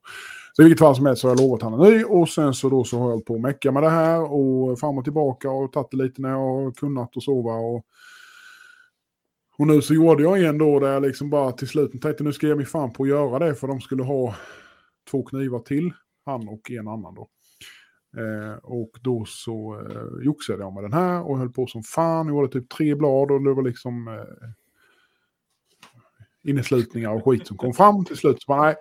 Så i vilket fall som helst så har jag lovat han en ny och sen så då så har jag hållit på att mecka med det här och fram och tillbaka och tagit det lite när jag har kunnat och sova och och nu så gjorde jag en då där jag liksom bara till slut tänkte nu ska jag mig fan på att göra det för de skulle ha två knivar till, han och en annan då. Eh, och då så eh, joxade jag med den här och höll på som fan, gjorde typ tre blad och det var liksom eh, inneslutningar och skit som kom fram till slut. Så bara, nej,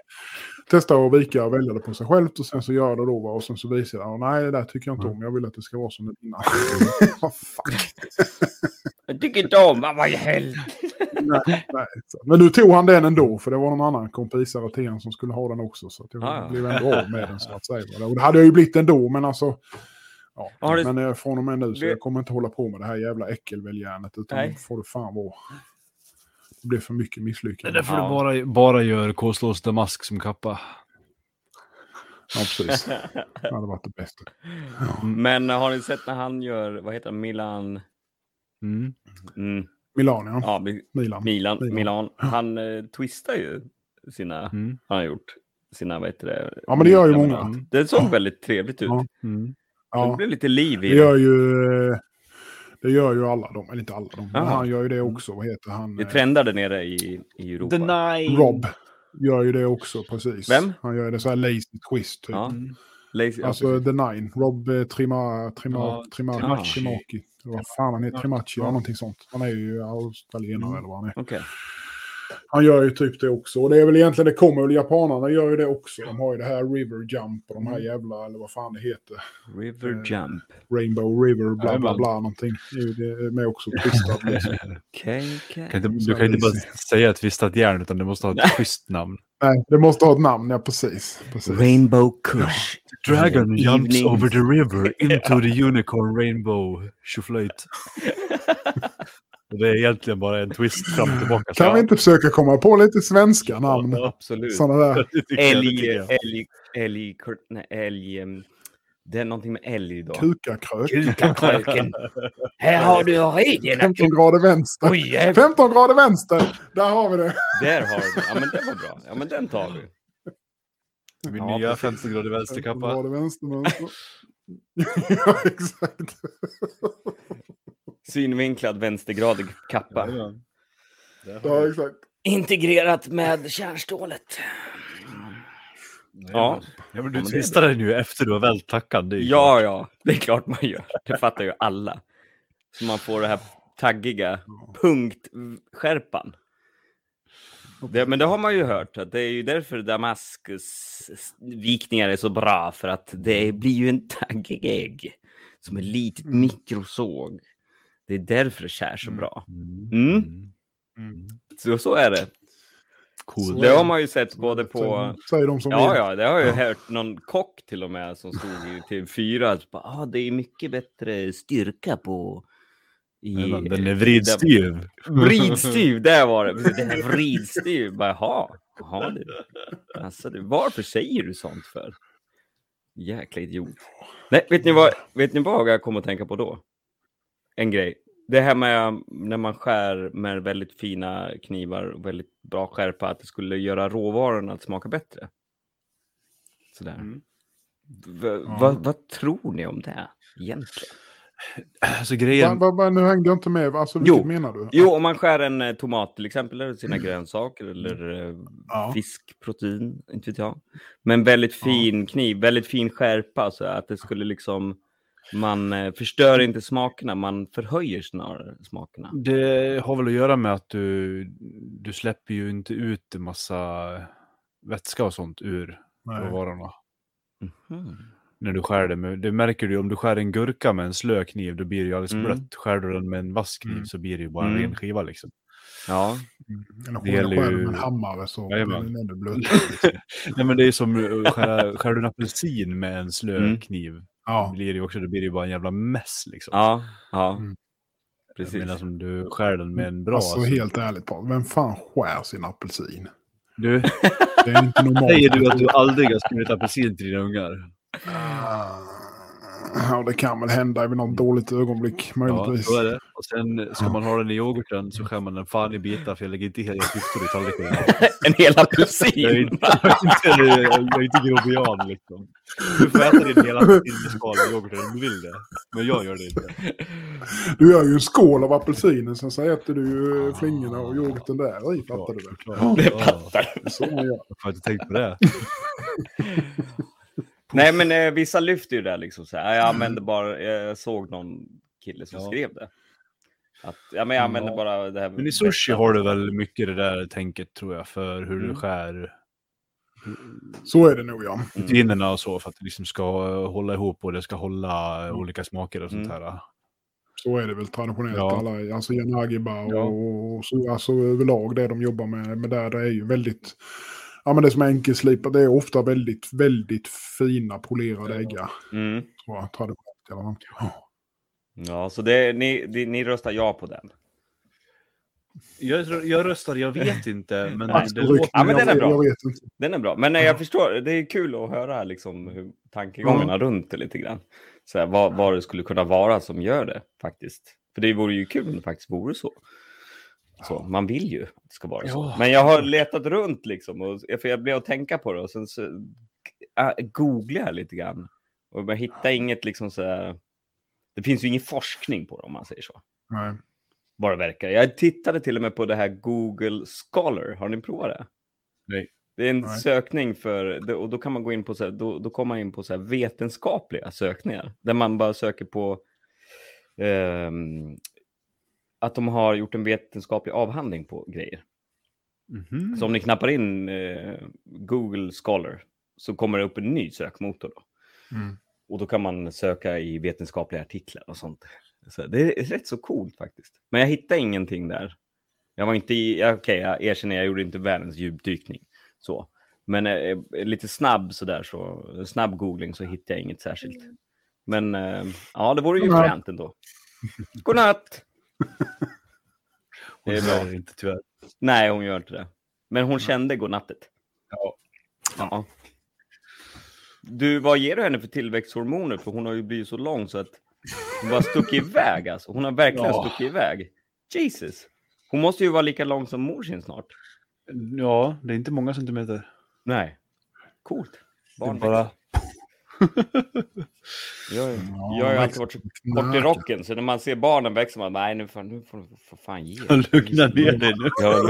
testa att vika och välja det på sig självt och sen så gör det då va? och sen så visar jag, nej det där tycker jag inte om, jag vill att det ska vara som det innan. *laughs* Vad fan. Jag tycker inte om, vad vad i helvete. Men nu tog han den ändå, för det var någon annan kompisare till han som skulle ha den också. Så att jag Ah, ja. blev ändå av med den så att säga. Och det hade jag ju blivit ändå, men alltså... Ja. Det- Men eh, från och med nu så Det- jag kommer inte hålla på med det här jävla äckelväljärnet, utan Nej. får det fan vara. Det blir för mycket Det är misslyckande. därför Ja. du bara, bara gör Kolslås Damask som kappa. Ja, precis. *laughs* Det hade varit det bästa. Men har ni sett när han gör, vad heter han, Milan? Mm. Mm, Milan, ja. ja, Mi- Milan. Milan, Milan. Milan. Han eh, twistar ju sina, Mm. han har gjort sina, vad heter det? Ja, men det gör ju många. Det såg väldigt trevligt ut. Ja. Mm. Det Ja, blev lite liv i det det. gör ju... Det gör ju alla de, eller inte alla de, men Ja. han gör ju det också. Vad heter han? Det eh, trendade nere i, i Europa. The Nine. Rob gör ju det också, precis. Vem? Han gör det så här lazy twist. Typ. Ja. Lazy, ja, Alltså precis. The Nine. Rob eh, Trima, Trima, Ja, Trima, Trimaci. Trimaki. Vad fan han heter? Trimaci, ja. någonting sånt. Han är ju australienare Mm. eller vad han är. Okej. Han gör ju typ det också. Och det är väl egentligen, det kommer väl japanerna gör ju det också. De har ju det här River Jump och de här jävla, eller vad fan det heter. River Eh, Jump. Rainbow River, bla bla Jajamän. bla någonting. Det är med också twistat *laughs* liksom. Kan inte, du kan inte bara säga ett twistat järn utan du måste ha ett schysst namn. Nej, det måste ha ett namn, ja precis. precis. Rainbow Kush. Dragon jumps Evening. over the river *laughs* into the unicorn rainbow tjoflöjt. *laughs* Det är egentligen bara en twist fram och tillbaka. Kan vi inte försöka komma på lite svenska namn? Absolut. Sådana där. Det det Älg, älg, älg, nej, älg. Det är någonting med älg då. Kukakrök. Kukakröken. *laughs* Här har du ridit. 15 grader vänster. Oj, jävlar. 15 grader vänster! Där har vi det. Där har du. Ja, men det var bra. Ja, men den tar vi. Min Ja, nya precis. 15 grader 15 vänsterkappa. grader vänster mönster. *laughs* ja, exakt. Synvinklad vänstergradig kappa. Jajamän. Ja, exakt. Integrerat med kärnstålet. Ja. ja men Ja, du twistar den ju efter du har vält tackan. Det är ju Ja, ja, det är klart man gör. Det fattar ju alla. Så man får det här taggiga punktskärpan. Det, men det har man ju hört, att det är ju därför Damaskus vikningar är så bra, för att det blir ju en taggig ägg som ett litet Mm. mikrosåg. Det är därför det skär så Mm. bra. Mm. Mm. Mm. Så, så är det. Coolt. Det har man ju sett både på... Säger, de som Ja, ja, det har jag ju hört någon kock till och med som stod i TV4. att bara, Ah, det är mycket bättre styrka på... I, Den är vridstyv. Vridstyv, där var det. Den är vridstyv. Bara, Jaha, jaha du. Alltså, du. Varför säger du sånt för? Jäkla idiot. Nej, vet ni vad, vet ni vad jag kommer att tänka på då? En grej. Det här med när man skär med väldigt fina knivar och väldigt bra skärpa, att det skulle göra råvarorna att smaka bättre. Sådär. Mm. V- Ja. vad, vad tror ni om det egentligen? Alltså Va, grejen... va, va, nu hängde jag inte med. Alltså, Jo. vilket menar du? Jo, om man skär en eh, tomat till exempel, eller sina grönsaker eller eh, Mm. Ja. fiskprotein, inte vet jag. Men väldigt fin kniv, väldigt fin skärpa, så att det skulle liksom, man eh, förstör inte smakerna, man förhöjer snarare smakerna. Det har väl att göra med att du, du släpper ju inte ut en massa vätska och sånt ur Nej. råvarorna. Mhm. När du skär det med, det märker du om du skär en gurka med en slö kniv, då blir det ju alldeles Mm. blött. Skär du den med en vass kniv Mm. så blir det ju bara en Mm. ren skiva liksom. Ja, Eller Det gäller ju- med en hammare så blir den ännu blötare. *laughs* Nej men det är som skär, skär du en apelsin med en slö Mm. kniv. Ja. blir det ju också, då blir det ju bara en jävla mess liksom. ja, ja. Mm. Precis. Jag menar som du skär den med en bra. Alltså alltså. helt ärligt Paul, vem fan skär sin apelsin? Du, Det är inte normalt. *laughs* säger du att du aldrig har skurit apelsin till dina ungar? Ah, *clears throat* Ja, det kan väl hända vid något dåligt ögonblick Ja, möjligtvis. så är det. Och sen ska man ha den i yoghurten så skär man den fan i bitar för jag lägger inte hela klyftor i tallriken. *laughs* En hel apelsin! inte, jag är inte, jag är inte grobian liksom. Du får äta din hela apelsinskal i yoghurten om du vill det. Men jag gör det inte. Du gör ju en skål av apelsinen, sen så äter du ju flingorna och yoghurten där i, fattar du. Det Ja, fattar Det är så man gör. Jag har inte tänkt på det. *laughs* Nej, men eh, vissa lyfter ju det liksom. Så här. Jag använder bara, jag såg någon kille som Ja. skrev det. Att, ja, men jag använder Ja. bara det här. Men i sushi bästa. har du väl mycket det där tänket tror jag för hur du Mm. skär Så är det nog ja. Mm. rutinerna och så för att det liksom ska hålla ihop och det ska hålla eh, olika smaker och sånt Mm. här. Så är det väl traditionellt. Ja. Alla, alltså Yanagiba och, Ja. och så, alltså överlag det de jobbar med, med där, det är ju väldigt... Ja men det som är enkelslipat, det är ofta väldigt, väldigt fina polerade äggar. Mm. Traditionellt fall. Ja. Ja, så det, ni, det, ni röstar ja på den. Jag, jag röstar, jag vet inte, men Ja, det låter... Ja, men den är bra. jag vet inte. Den är bra, men nej, jag förstår. Det är kul att höra liksom, hur tankegångarna runt det lite grann. Så här, vad, vad det skulle kunna vara som gör det faktiskt. För det vore ju kul om det faktiskt vore så. Så man vill ju att det ska vara så. Men jag har letat runt liksom, och, för jag blev att tänka på det och sen så äh, googlade jag lite grann. Och jag hittade inget liksom så här, Det finns ju ingen forskning på det om man säger så. Nej. Det verkar. Jag tittade till och med på det här Google Scholar. Har ni provat det? Nej. Det är en Nej. sökning för, och då kan man gå in på så här, då, då kommer man in på så här vetenskapliga sökningar. Där man bara söker på ehm, att de har gjort en vetenskaplig avhandling på grejer. Mhm. Så om ni knappar in eh, Google Scholar så kommer det upp en ny sökmotor. Då. Mm. Och då kan man söka i vetenskapliga artiklar och sånt. Så det är rätt så coolt faktiskt. Men jag hittade ingenting där. Jag var inte i, ja, okej, jag erkänner, jag gjorde inte världens djupdykning. Så. Men eh, lite snabb sådär, så, snabb googling så hittade jag inget särskilt. Men eh, ja, det vore ju fränt ändå. Godnatt! *laughs* Hon det är bra. inte tyvärr. Nej, hon gör inte det. Men hon kände godnattet. Ja. Ja. Du, vad ger du henne för tillväxthormoner? För hon har ju blivit så lång så att hon bara stuckit iväg. *laughs* Alltså. Hon har verkligen Ja. stuckit iväg. Jesus. Hon måste ju vara lika lång som morsin snart. Ja, det är inte många centimeter. Nej. Coolt. Det Barn bara... Jag, Ja, jag har ju alltid varit så kort i rocken, så när man ser barnen växa, man bara, nej nu får, nu får du för fan ge dig." *laughs* Lugna ner dig nu. Ja,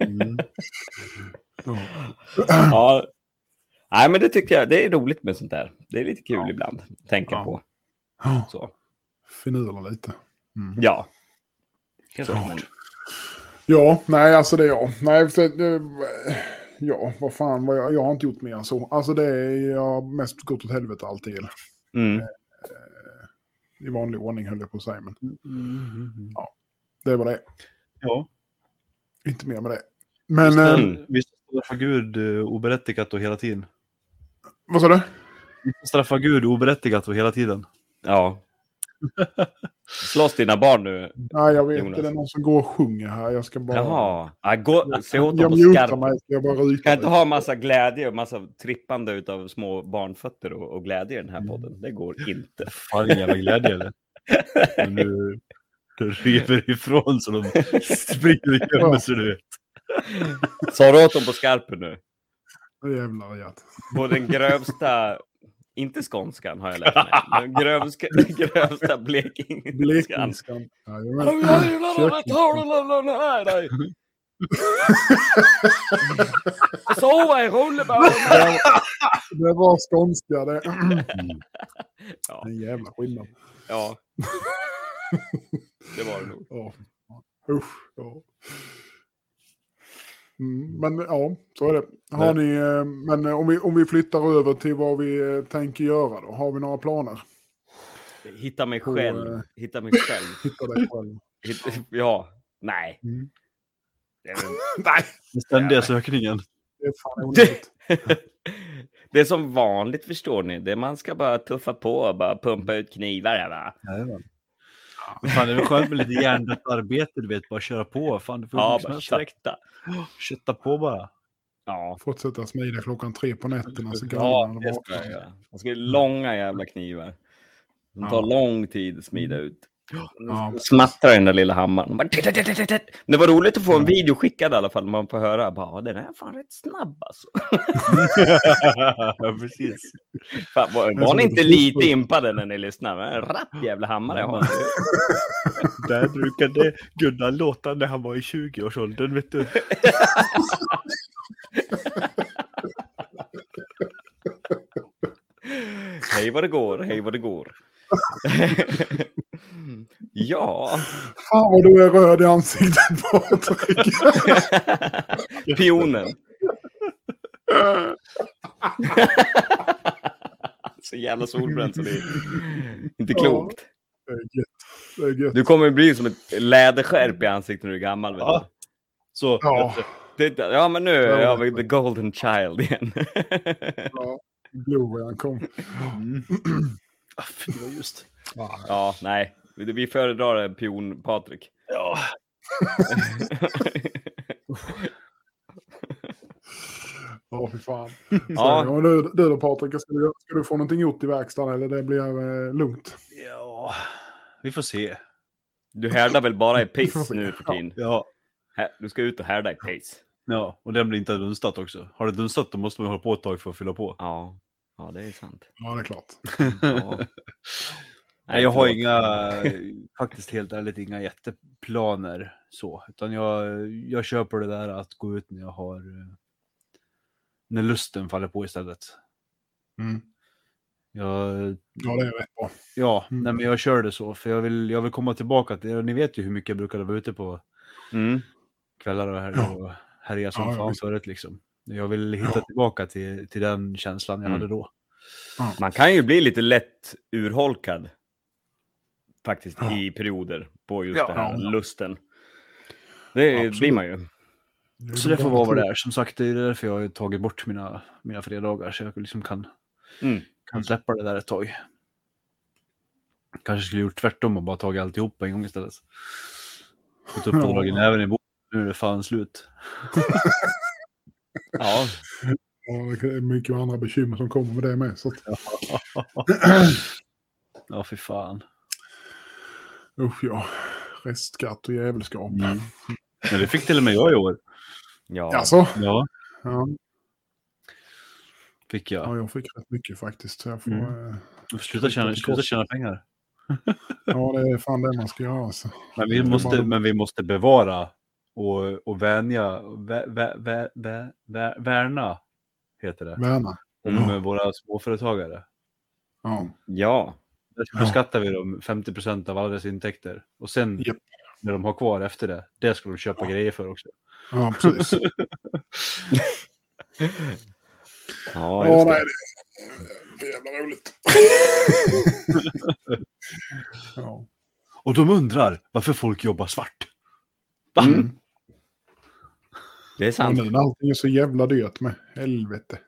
Mm. Ja. Nej, men det tycker jag, det är roligt med sånt där. Det är lite kul Ja. ibland, tänka Ja. på. Så. Finurla lite. Mm. Ja. Ja, nej alltså det är jag. Nej, för, det, ja, vad fan, vad jag, jag har inte gjort mer än så. Alltså det är jag har mest gått åt helvete alltid. Mm. I vanlig ordning höll jag på att säga, men Mm. det var det. Ja. Inte mer med det. Men, Mm. eh, Vi ska straffa Gud eh, oberättigat och hela tiden. vad sa du? Vi ska straffa Gud oberättigat och hela tiden. Ja. Slåss dina barn nu? Nej, jag vet Jonas. inte. Det är någon som går och sjunger här. Jag ska bara... Jaha. Ja, gå, se åt dem jag på skarpen. mig. Jag bara ryka Kan inte ha massa glädje och massa trippande utav små barnfötter och, och glädje i den här podden. Det går inte. *laughs* Fan, ingen jävla glädje eller? Du, du *laughs* river ifrån så de springer och gömmer sig du vet. Sa du åt dem på skarpen nu? Jävlar att. På den grövsta, inte skånskan har jag lärt mig, *laughs* men grövska, *laughs* grövsta blekingskan. Blekingskan. Jajamän. Sova i rullebåden! Det var skånska det. *laughs* Ja, En jävla skillnad. ja. Det var det nog. Ja. Usch. Ja. Mm, men ja, så är det. Har ni, eh, men eh, om vi, om vi flyttar över till vad vi eh, tänker göra då. Har vi några planer? Hitta mig själv. Hitta mig själv. *laughs* Hitta dig själv. Hitta, ja, nej. Mm. Det är väl- *laughs* nej. Den ständiga sökningen. Det är fan onödigt. *laughs* Det är som vanligt förstår ni. Det man ska bara tuffa på och bara pumpa ut knivar. Va? Fan, det är väl skönt med lite hjärndött arbete, du vet. Bara köra på. Fan, du får Ja, bara kötta. Kötta på bara. Ja, Fortsätta smida klockan tre på nätterna. Så ja det ska jag göra. Jag ska långa jävla knivar. De tar Ja. lång tid att smida ut. Ja. Smattrar den där lilla hammaren. Bara. Det var roligt att få en video skickad i alla fall. Man får höra bara, "Ja, den är fan rätt snabb alltså. *laughs* ja, precis. Fan, var, var ni inte lite impade när ni lyssnade? En rapp jävla hammare har ni. *laughs* Där brukade Gunnar låta när han var i 20-årsåldern, vet du. *laughs* Hej vad det går, hej vad det går. *laughs* ja, Fan vad du är röd i ansiktet Patrik. *laughs* pionen. *laughs* Så jävla solbränd så det är inte klokt. Du kommer bli som ett läderskärp i ansiktet när du är gammal. Ja. Så, Ja. du. Det, ja, men nu har vi the golden child igen. Ja. Glorian kom. Mm. *clears throat* Ah, fy, vad just. Ja. ja, nej. Vi föredrar en pion Patrik. Ja. Ja, fy fan. *laughs* Ja. Ja. Och du, du då Patrik, ska du, ska du få någonting gjort i verkstaden eller det blir eh, lugnt? ja, vi får se. Du härdar väl bara i *laughs* piss nu för tiden? Ja. Du ska ut och härda i piss. Ja, och den blir inte dunstat också. Har det dunstat då måste man hålla på ett tag för att fylla på. Ja, ja det är sant. Ja, det är klart. Ja. *laughs* Nej, jag har inga, faktiskt helt ärligt, inga jätteplaner så. Utan jag, jag på det där att gå ut när jag har, eh, när lusten faller på istället. Mm. Jag, Ja, det är rätt bra. ja, Mm. nej, men jag kör det så, för jag vill, jag vill komma tillbaka till, ni vet ju hur mycket jag brukade vara ute på Mm. kvällar och Ja. och härja som Ja, fan förut liksom. Jag vill hitta Ja. tillbaka till, till den känslan jag Mm. hade då. Man kan ju bli lite lätt urholkad. Faktiskt Ja. i perioder på just Ja. det här Ja. lusten. Det Absolut. blir man ju. Så det får vara vad det är. Som sagt, det är därför jag har tagit bort mina, mina fredagar. Så jag liksom kan, Mm. kan släppa det där ett tag. Kanske skulle gjort tvärtom och bara tagit alltihop på en gång istället. Gått upp dragit näven i bordet. Nu är det fan slut. *laughs* Ja, Ja, det är mycket andra bekymmer som kommer med det med. Så att, Ja, fy fan. usch ja. Restskatt och jävelskap. Mm. Men det fick till och med jag i år. ja. Alltså, Ja, ja, fick jag. ja, jag fick rätt mycket faktiskt. Jag får, Mm. eh, Sluta tjäna, sluta tjäna pengar. ja, det är fan det man ska göra. Alltså. Men vi måste, bara- men vi måste bevara och, och vänja, vä, vä, vä, vä, vä, värna, heter det, Värna. om Ja. våra småföretagare. Ja. ja. Där Ja. beskattar vi dem 50% av alla deras intäkter. Och sen Japp. när de har kvar efter det, det ska de köpa grejer för också. ja, precis. *laughs* Ja, Ja, just nej, det. det är för jävla roligt. *laughs* ja. Och de undrar varför folk jobbar svart. Va? Mm. Det är Ja, sant. nu när allting är så jävla dyrt med. Helvete.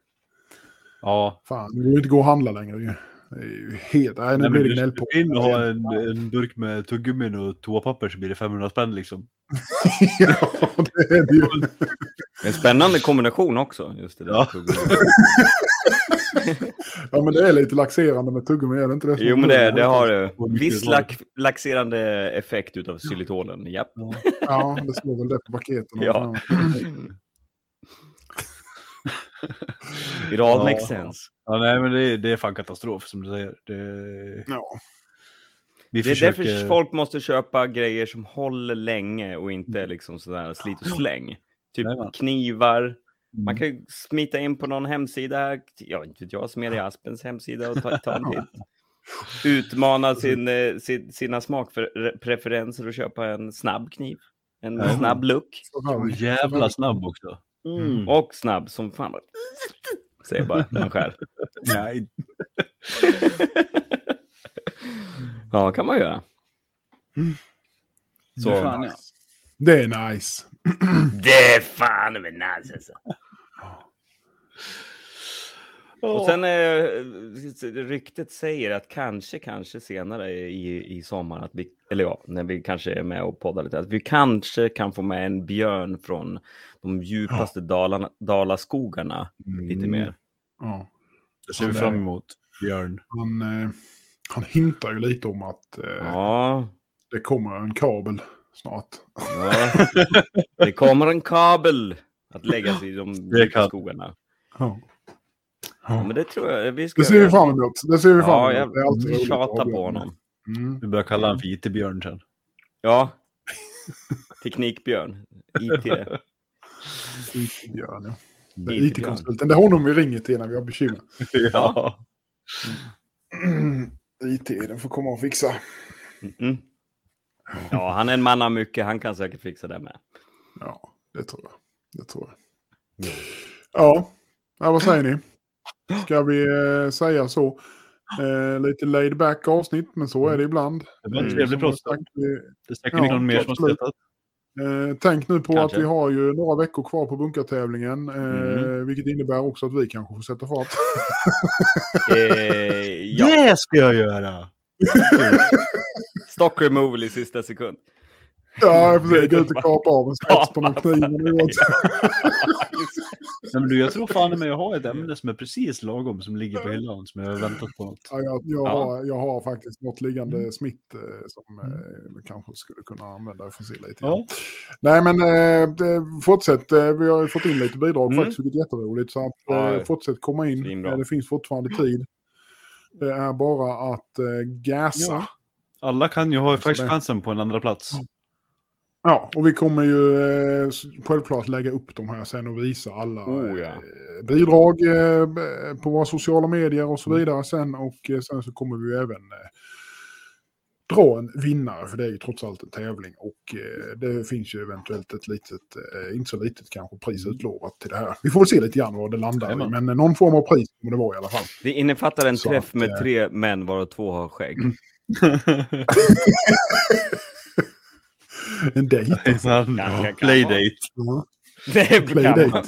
Ja. Fan, det går ju inte gå och handla längre ju. Det är ju helt... Nej, nu men blir det gnäll på. in och ha en, en burk med tuggummin och toapapper så blir det 500 spänn liksom. *laughs* ja, det är det ju. En spännande kombination också. Just det där. Ja. *laughs* *laughs* Ja, men det är lite laxerande med tuggummi, är det inte det? Jo, men det, det har det. Viss lax, laxerande effekt utav xylitolen. Japp. Ja, det står väl det på paketen. Ja. *laughs* It all Ja. makes sense. Ja, nej, men det, det är fan katastrof som du säger. Det, Ja. vi Det är försöker... därför folk måste köpa grejer som håller länge och inte liksom sådär slit och släng. Typ knivar. Man Mm. kan ju smita in på någon hemsida, ja inte vet jag, Smedja Aspens hemsida och ta, ta en *laughs* titt. Utmana sin, eh, sin, sina smakpreferenser och köpa en snabb kniv. En Ja. snabb look. Så jävla snabb också. Mm. Och snabb som fan. Säger bara när *laughs* man skär. Nej. Ja, kan man göra. Så. Så. Fan, ja. Det är nice. Det är fan med nice alltså. Och sen eh, ryktet säger att kanske, kanske senare i, i sommar, att vi, eller ja, när vi kanske är med och poddar lite, att vi kanske kan få med en björn från de djupaste dalarna, dalaskogarna lite Mm. mer. Ja. Det ser vi fram emot. Björn. Han, eh, han hintar ju lite om att eh, Ja, det kommer en kabel snart. ja. det kommer en kabel att läggas i de djupa skogarna. Ja. Ja, men det tror jag vi ska Det ser vi fram emot. Det ser vi fram Ja, emot. Det är jag ha tjatar på honom. Mm. Vi börjar kalla honom för IT-björn sen. Ja. *laughs* Teknikbjörn. IT. IT-björn, ja. IT-konsulten. Det är honom vi ringer till när vi har bekymmer. *laughs* Ja. IT, den får komma och fixa. Mm. Ja, han är en man av mycket. Han kan säkert fixa det med. Ja, det tror jag. Det tror jag. Ja, ja vad säger ni? Ska vi eh, säga så? Eh, lite laid back avsnitt, men så är det ibland. Det var en Mm. trevlig vi- Det är säkert Ja, någon mer som har stöttat. Eh, tänk nu på Kanske. att vi har ju några veckor kvar på bunkartävlingen. Eh, Mm. Vilket innebär också att vi kanske får sätta fart. *laughs* Eh, ja, Det ska jag göra! *laughs* stock removal i sista sekund. Ja, precis. Gå ut och kapa av en spets på någon kniv. men men du, jag tror fan med jag har ett ämne som är precis lagom som ligger på hyllan som jag har väntat på något. Ja, jag, jag, Ja. Har, jag har faktiskt något liggande Mm. smitt eh, som eh, vi kanske skulle kunna använda för sig lite. Ja. Nej men eh, det, fortsätt, eh, vi har ju fått in lite bidrag Mm. faktiskt, vilket är jätteroligt. Så att, eh, fortsätt komma in, eh, det finns fortfarande tid. Det är bara att eh, gasa. Ja. Alla kan ju ha faktiskt chansen på en andra plats. Ja, och vi kommer ju eh, självklart lägga upp de här sen och visa alla Oh, ja. eh, bidrag eh, på våra sociala medier och så vidare sen. Och sen så kommer vi ju även dra en vinnare, för det är ju trots allt en tävling. Och det finns ju eventuellt ett litet, inte så litet kanske, pris utlovat till det här. Vi får väl se lite grann vad det landar i, men någon form av pris kommer det vara i alla fall. Det innefattar en Så träff att, med tre män varav två har skägg. *laughs* *laughs* En dejt. *laughs* Här kan playdate. Ja. Det är Playdate.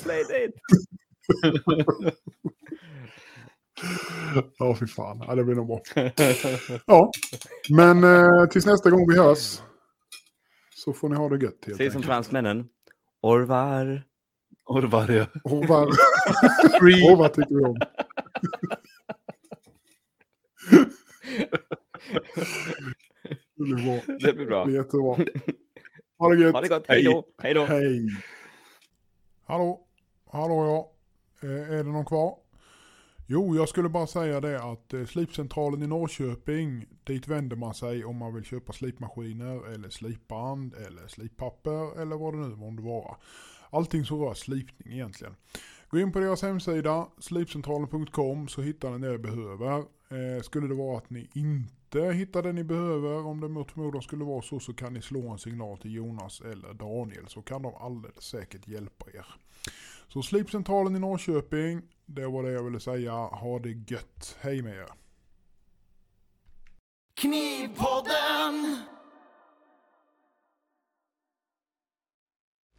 Ja, fy fan. Ja, det blir nog bra. *laughs* Ja, men eh, tills nästa gång vi hörs så får ni ha det gött helt Säg som fransmännen. Orvar. Vad, Free. och vad tycker vi om? *laughs* Det blir bra. Det blir bra. Det blir jättebra. Ha det gött. Ha det gott. Hej då. Hej då. Hej. Hallå, hallå ja. Eh, är det någon kvar? Jo, jag skulle bara säga det att eh, slipcentralen i Norrköping, dit vänder man sig om man vill köpa slipmaskiner eller slipband eller slippapper eller vad det nu månde vara. Allting som rör slipning egentligen. Gå in på deras hemsida, slipcentralen.com, så hittar ni det ni behöver. Eh, skulle det vara att ni inte hittar det ni behöver, om det mot förmodan skulle vara så, så kan ni slå en signal till Jonas eller Daniel, så kan de alldeles säkert hjälpa er. Så Slipcentralen i Norrköping, det var det jag ville säga. Ha det gött. Hej med er. Knivpodden!